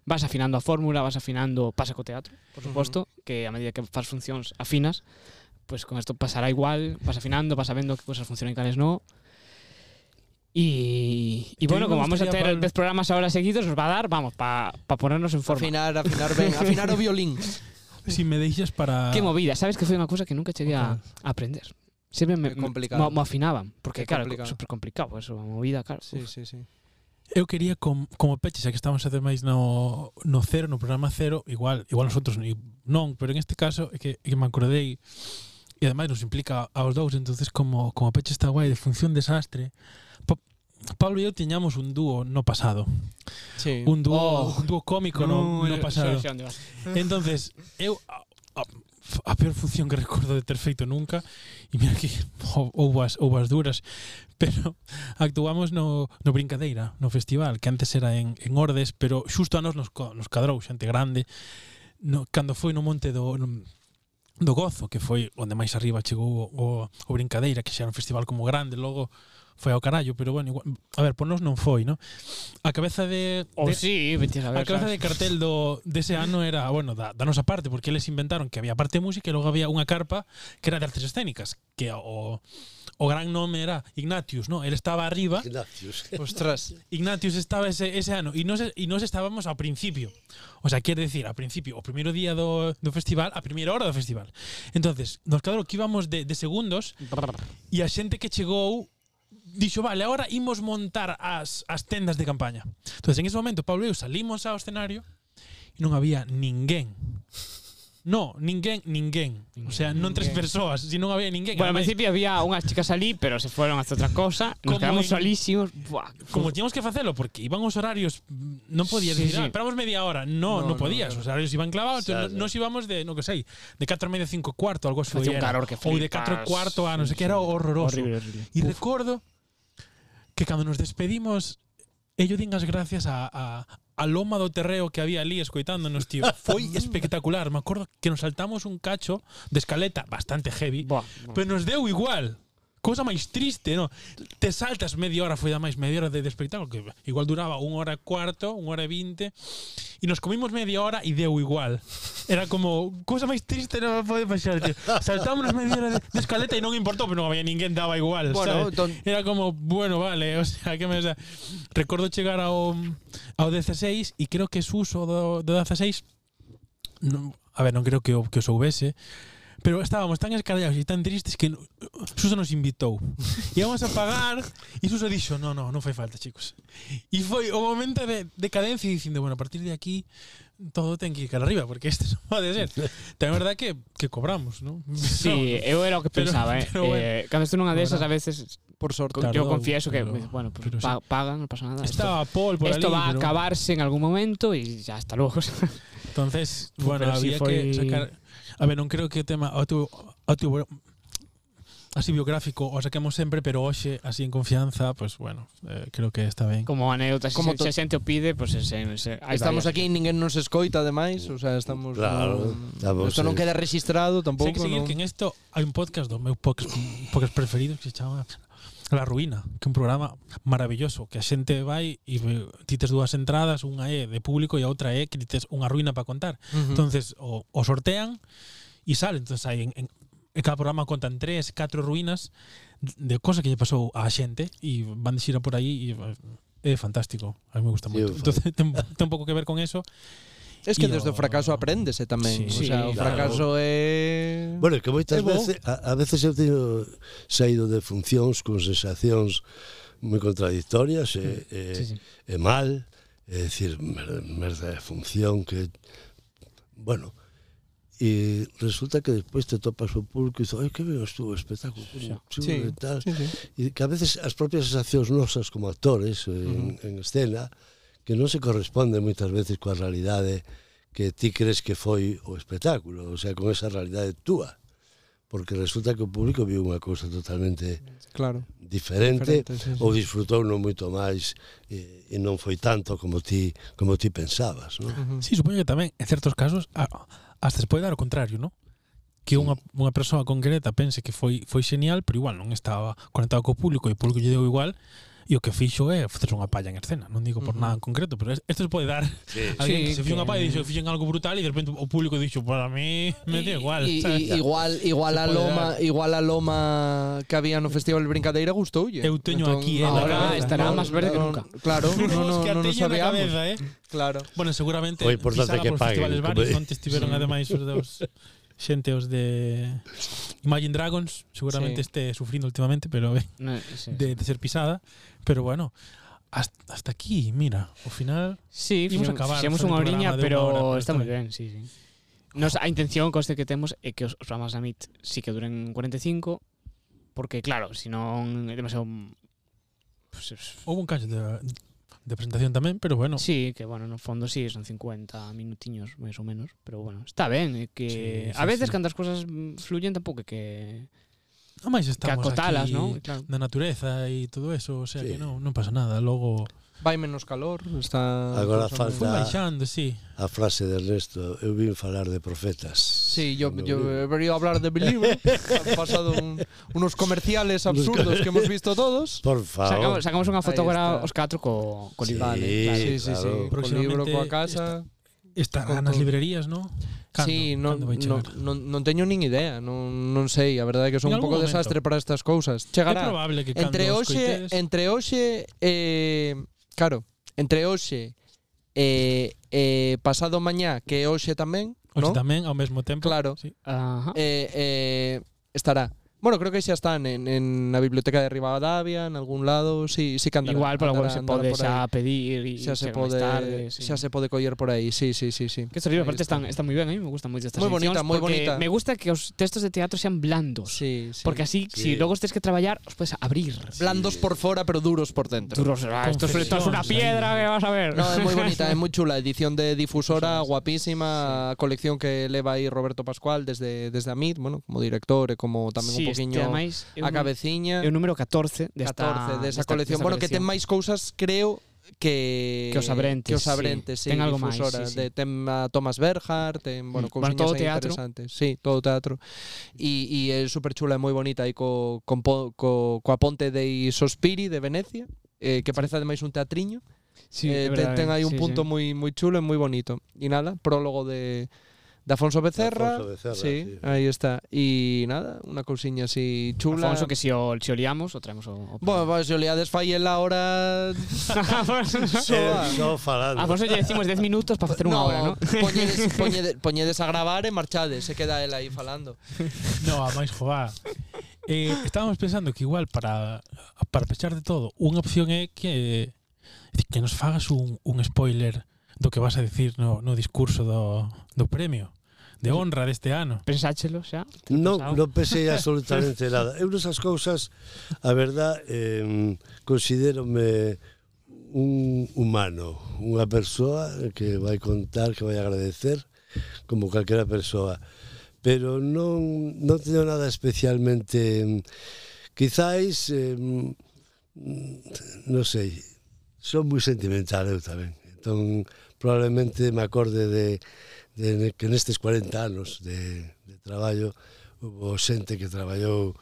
vas afinando a fórmula, vas afinando, pasa co teatro, por suposto, que a medida que fas funcións afinas, pues con esto pasará igual, vas afinando, vas sabendo que cousas funcionan e cales no. Y, y bueno, como vamos a tener pal... 10 programas ahora seguidos, os va a dar, vamos, para pa ponernos en forma. Afinar, afinar, ven, afinar o violín. *laughs* Si me deixas para... Qué movida, sabes que foi unha cousa que nunca cheguei a, a aprender. Sempre me, complicado. me, me afinaban, porque é claro, super complicado, eso, a movida, claro. Sí, uf. sí, sí. Eu quería com, como peche, xa que estamos ademais no, no cero, no programa cero, igual, igual nosotros non, pero en este caso é que, que me acordei e ademais nos implica aos dous, entonces como como peche está guai de función desastre, de Pablo e eu tiñamos un dúo no pasado. Sí. Un dúo, oh. un dúo cómico no, no, no pasado. Xa. Entonces, eu a, a, a peor función que recordo de ter feito nunca e mira que *laughs* houve as, houve as duras pero actuamos no, no Brincadeira no festival que antes era en, en Ordes pero xusto a nos nos, nos cadrou xente grande no, cando foi no monte do no, do Gozo que foi onde máis arriba chegou o, o, o Brincadeira que xa era un festival como grande logo foi ao carallo, pero bueno, igual, a ver, por nós non foi, ¿no? A cabeza de, oh, de sí, a, ver, a cabeza sabes. de cartel do dese de ano era, bueno, da, da nosa parte, porque eles inventaron que había parte de música e logo había unha carpa que era de artes escénicas, que o o gran nome era Ignatius, ¿no? Él estaba arriba. Ignatius. *laughs* Ostras, Ignatius estaba ese, ese ano e nos e nos estábamos ao principio. O sea, quer decir, ao principio, o primeiro día do, do festival, a primeira hora do festival. Entonces, nos claro que íbamos de, de segundos e a xente que chegou dixo, vale, agora imos montar as, as tendas de campaña. Entonces, en ese momento, Pablo e eu salimos ao escenario e non había ninguén. No, ninguén, ninguén. O sea, non tres persoas, si non había ninguén. Bueno, al Ademais, principio había unhas chicas ali, pero se fueron hacia outra cosa. Como Nos quedamos en- solísimos. Buah, como teníamos que facelo porque iban os horarios mm, non podías Sí, decir, sí. esperamos media hora no, No, no, podías, no, os horarios iban clavados Xa, xa. nos íbamos de, no que sei de 4 e media 5 cuarto, algo así Facía un era. calor que ou de 4 flipas. cuarto a non sei que era horroroso Horrible, horrible. e recordo que cando nos despedimos ello din as gracias a, a, a loma do terreo que había ali escoitándonos, tío. *laughs* Foi espectacular. Me acordo que nos saltamos un cacho de escaleta bastante heavy, Buah, pero nos deu igual. cosa máis triste, no? Te saltas media hora, foi da máis media hora de, de espectáculo, que igual duraba unha hora e cuarto, unha hora e vinte, e nos comimos media hora e deu igual. Era como, cosa máis triste non pode pasar, tío. Saltámonos media hora de, de escaleta e non importou, pero non había ninguén daba igual, bueno, sabes? Ton... Entón- Era como, bueno, vale, o sea, que me... O sea, recordo chegar ao, ao 16 e creo que Suso do, do 16 non, a ver, non creo que o, que o soubese, Pero estábamos tan escarallados e tan tristes que Suso nos invitou. *laughs* Íamos a pagar e Suso dixo, no, no, non fai falta, chicos. E foi o momento de decadencia dicindo, bueno, a partir de aquí todo ten que ir cara arriba, porque este *laughs* non pode ser. Ten verdade verdad que, que cobramos, non? Sí, *laughs* no, eu era o que pensaba, pero, eh. Pero bueno, eh cando estou nunha desas, a veces, por sorte, tardou, yo confieso pero, que, bueno, pues, pero, pa, pagan, non pasa nada. Estaba Paul por Esto ali, va a pero... acabarse en algún momento e ya hasta luego. Entonces, bueno, pero había si foi... que sacar... A ver, non creo que o tema auto, auto, así biográfico o saquemos sempre, pero hoxe así en confianza, pues bueno, eh, creo que está ben. Como anécdota, se, Como se, se xente o pide, pues se, se, se, estamos aquí, ninguén nos escoita ademais, o sea, estamos Claro, no, isto non queda registrado tampouco, Sei que seguir no... que en esto hai un podcast do meu podcast, podcast preferido que se chama La Ruína, que é un programa maravilloso, que a xente vai e tites dúas entradas, unha é de público e a outra é que tites unha ruína para contar. Uh -huh. Entonces o, o sortean e sale, entonces hai en, en, en cada programa contan tres, catro ruínas de cosas que lle pasou á xente e van de xira por aí e eh, é fantástico, a mí me gusta moito. Entonces ten, ten pouco que ver con eso. Es que desde o fracaso apréndese tamén. Sí, o sea, sí, o fracaso é Bueno, que moitas veces a, a veces eu teño saído de funcións con sensacións moi contradictorias e, e, sí, sí. e mal, é dicir, merda, merda de función que bueno, e resulta que despois te topas o público e dices, ai, que ben estuvo o espectáculo, sí. chulo sí. e tal. Sí, sí. E que a veces as propias sensacións nosas como actores eh, uh -huh. en, en escena, que non se corresponde moitas veces coa realidade que ti crees que foi o espectáculo, o sea, con esa realidade túa porque resulta que o público viu unha cousa totalmente claro, diferente, diferente sí, sí. ou disfrutou non moito máis e, e non foi tanto como ti como ti pensabas, non? Uh -huh. Sí, supoño que tamén en certos casos a, hasta se pode dar o contrario, non? que unha, unha persoa concreta pense que foi foi genial, pero igual non estaba conectado co público e o público lle deu igual, E o que fixo é facer unha palla en escena. Non digo por uh -huh. nada en concreto, pero isto se pode dar. Sí. *laughs* Alguén sí, se fixo que... unha palla e dixo, fixen algo brutal e de repente o público dixo, para mí me da igual. Y, sabes? Y, igual igual se a loma, dar. igual a loma que había no Festival de Brincadeira gustoulle. Eu teño entón, aquí, eh, ahora estará no, máis verde no, que nunca. Claro, non *laughs* no, no, no, no, sabíamos. Cabeza, eh? Claro. Bueno, seguramente, Oi, por que pague, varios, ontes tiveron sí. ademais os dos *laughs* xente os de Imagine Dragons seguramente sí. este sufrindo últimamente, pero ben, no, sí. de, de ser pisada, pero bueno, hasta, hasta aquí, mira, ao final sí, imos fixemos, acabar. Fixemos unha oriña, pero está moi ben, sí, sí. Nos, a intención coste que temos é que os, os programas da MIT sí que duren 45 porque claro, se non é demasiado pues, Houve un caso de, de presentación tamén, pero bueno. Sí, que bueno, no fondo sí, son 50 minutiños, máis ou menos, pero bueno, está ben, é que sí, sí, a veces sí. cando as cousas fluyen tampouco é que No máis estamos que acotalas, aquí ¿no? claro. na natureza e todo eso, o sea sí. que non, non pasa nada, logo Vai menos calor, está Agora falta Foi baixando, sí. A frase de resto, eu vim falar de profetas. Sí, yo, no yo he venido a hablar de Believer. Han pasado un, unos comerciales absurdos que hemos visto todos. Por favor. Sacamos, sacamos unha fotogora os catro co, co sí, libro. Sí, ¿eh? claro. sí, sí, sí. Co libro, coa casa. Está, estará nas librerías, no? Cando, sí, non, non, non, non teño nin idea, non, non sei, a verdade é que son un pouco momento. desastre para estas cousas. Chegará. É probable que cando entre hoxe, coites... entre hoxe eh, Claro, entre hoxe e, eh, pasado mañá, que é hoxe tamén, Hoxe ¿no? tamén ao mesmo tempo. Claro. Sí. Ajá. Eh, eh, estará. Bueno, creo que xa están en, en a biblioteca de Rivadavia, en algún lado, sí, sí que andará. Igual pola web se pode por xa pedir e xa se pode tarde, sí. xa se pode coller por aí. Sí, sí, sí, sí. Que estos libros Ahí aparte está. están, están moi ben, a mí me gustan moito estas Moi bonita, moi porque bonita. Me gusta que os textos de teatro sean blandos. Sí, sí. Porque así, Sí. si logo estés que traballar, os puedes abrir. blandos por fora, pero duros por dentro. Duros, ah, esto es esto es una piedra que vas a ver. No, é moi bonita, é moi *laughs* chula, edición de difusora, guapísima, colección que leva aí Roberto Pascual desde desde bueno, como director e como tamén sí, un poquinho ademais, a cabeciña. É o número 14 desta 14 desa desta, colección. Desta bueno, que ten máis cousas, creo, que que os abrentes, que os abrentes, sí, sí ten algo máis, sí, sí. De, ten a Thomas Berhard, ten, bueno, mm. cousiñas bueno, todo teatro. interesantes. Sí, todo teatro. E e é super chula, é moi bonita aí co con co, coa ponte de Sospiri de Venecia, eh, que parece ademais un teatriño. Sí, eh, ten, ten aí un sí, punto sí. moi moi chulo e moi bonito. E nada, prólogo de de Afonso Becerra. Afonso Becerra sí, sí, aí está. E nada, unha cousiña así chula. Afonso que si o, si o liamos, o traemos o... o... Bueno, pues, se o liades la hora... Só falando. Afonso lle decimos 10 minutos para facer unha no, hora, ¿no? Poñedes, *laughs* poñedes, poñedes a gravar e marchades, se queda el aí falando. no, a máis jová. Eh, estábamos pensando que igual para para pechar de todo, unha opción é que que nos fagas un, un spoiler do que vas a decir no, no discurso do, do premio de honra deste ano. Pensáchelo xa? Non, non pensei *laughs* absolutamente nada. Eu nesas cousas, a verdad, eh, considerome un humano, unha persoa que vai contar, que vai agradecer, como calquera persoa. Pero non, non teño nada especialmente... Quizáis, eh, non sei, son moi sentimental eu tamén. Entón, probablemente me acorde de de, que nestes 40 anos de, de traballo hubo xente que traballou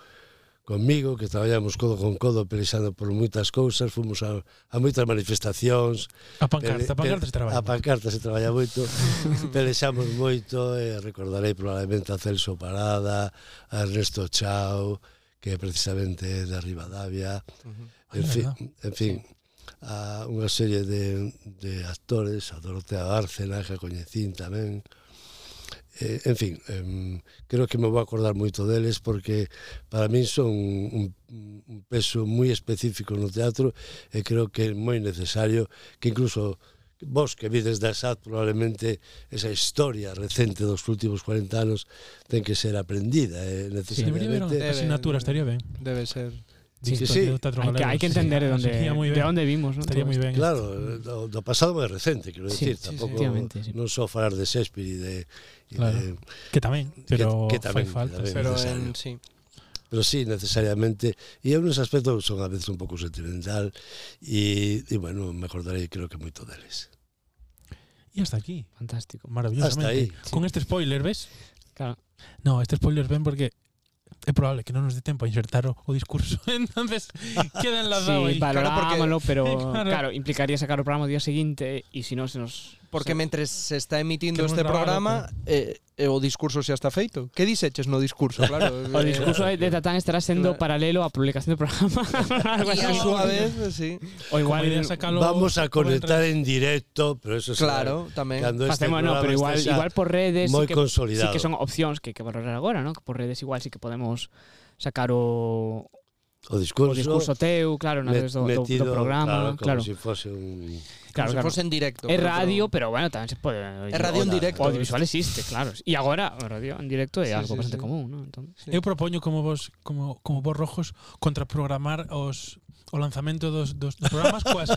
conmigo, que traballamos codo con codo pelexando por moitas cousas, fomos a, a moitas manifestacións. A pancarta, pele, a pancarta se traballa. A pancarta se traballa moito, *laughs* pelexamos moito, e recordarei probablemente a Celso Parada, a Ernesto Chao, que precisamente é de Rivadavia. Uh -huh. En, fin, en fin, a unha serie de, de actores, a Dorotea Bárcena, que a coñecín tamén, eh, en fin, eh, creo que me vou acordar moito deles porque para min son un, un peso moi específico no teatro e creo que é moi necesario que incluso vos que vides da SAT probablemente esa historia recente dos últimos 40 anos ten que ser aprendida eh, necesariamente. Sí, debe, asignatura estaría ben. Debe ser. Sí, sí. Hai que, hai que entender de moi de onde vimos, ¿no? Estaría moi esto. ben. Claro, do, do pasado máis recente, quero decir, sí, tampouco sí. non só falar de Shakespeare e de, e Claro. de Que tamén, pero que tamén, fai falta. que tamén. sí. Pero en sí. pero sí, necesariamente e eu nese aspecto son a veces un pouco sentimental e, e bueno, me acordarei creo que moito deles E hasta aquí. Fantástico. Maravillosamente. Hasta aí. Con este spoiler, ves? Claro. No, este spoiler ven porque é probable que non nos dé tempo a insertar o, o discurso. *laughs* Entonces, queda enlazado Sí, aí. valorámoslo, pero *laughs* Claro. claro. implicaría sacar o programa o día seguinte e se non se nos... Porque sí. mentre se está emitindo este programa eh, eh, o discurso xa está feito. Que diseches no discurso, *laughs* claro. o eh, discurso de eh, Tatán estará sendo claro. paralelo á publicación do programa. *laughs* *laughs* a súa vez, sí. O igual sacalo vamos a conectar en directo, pero eso Claro, tamén. Este Facemos, no, pero igual igual por redes sí que, sí que son opcións que hai que valorar agora, ¿no? Que por redes igual sí que podemos sacar o o discurso, o discurso teu, claro, na met, do, metido, do programa, claro, como claro. se si fose un Claro, como claro. fose en directo. É radio, pero, bueno, tamén se pode... É radio en directo. O audiovisual existe, claro. E agora, o radio en directo é sí, algo sí, bastante sí. común, ¿no? Entón, sí. Eu propoño como vos, como, como vos rojos, contraprogramar os o lanzamento dos, dos, dos programas coas,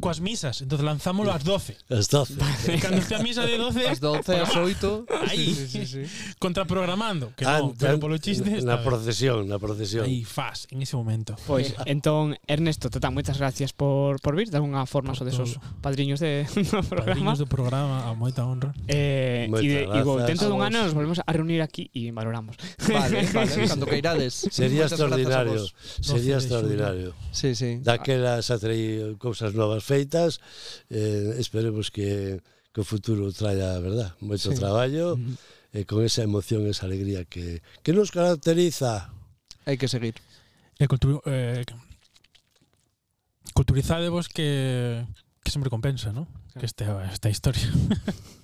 coas misas. Entonces lanzámolo ás 12. As 12. Cando este a misa de 12, as 12 ás 8, aí, sí, sí, sí, sí. contraprogramando, que ah, non, pero polo chiste na procesión, na procesión. Aí fas en ese momento. Pois, entón Ernesto, total, moitas gracias por por vir, de alguna forma so desos padriños de *laughs* do programa. Padriños do programa, a moita honra. Eh, e de, digo, dentro dun ano nos volvemos a reunir aquí e valoramos. Vale, vale, *laughs* cando queirades. Sería extraordinario. Sería extraordinario. Sí, sí. Daquela xa traí cousas novas feitas, eh, esperemos que, que o futuro traia, verdad, moito sí. traballo, mm -hmm. e eh, con esa emoción, esa alegría que, que nos caracteriza. Hai que seguir. E cultu eh, culturizadevos que, que sempre compensa, ¿no? Que esta, esta historia.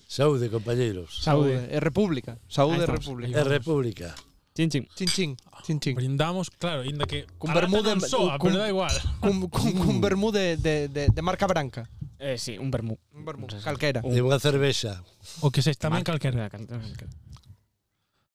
Saúde, compañeiros. Saúde. É República. Saúde, estamos, República. É República. Chin, chin. Chin, chin. chin, chin. Brindamos, claro, ainda que con bermude non soa, pero da igual. Cun, cun, cun vermú mm. de, de, de, de marca branca. Eh, sí, un vermú. Un vermú, calquera. De unha cervexa. O que se tamén calquera. calquera.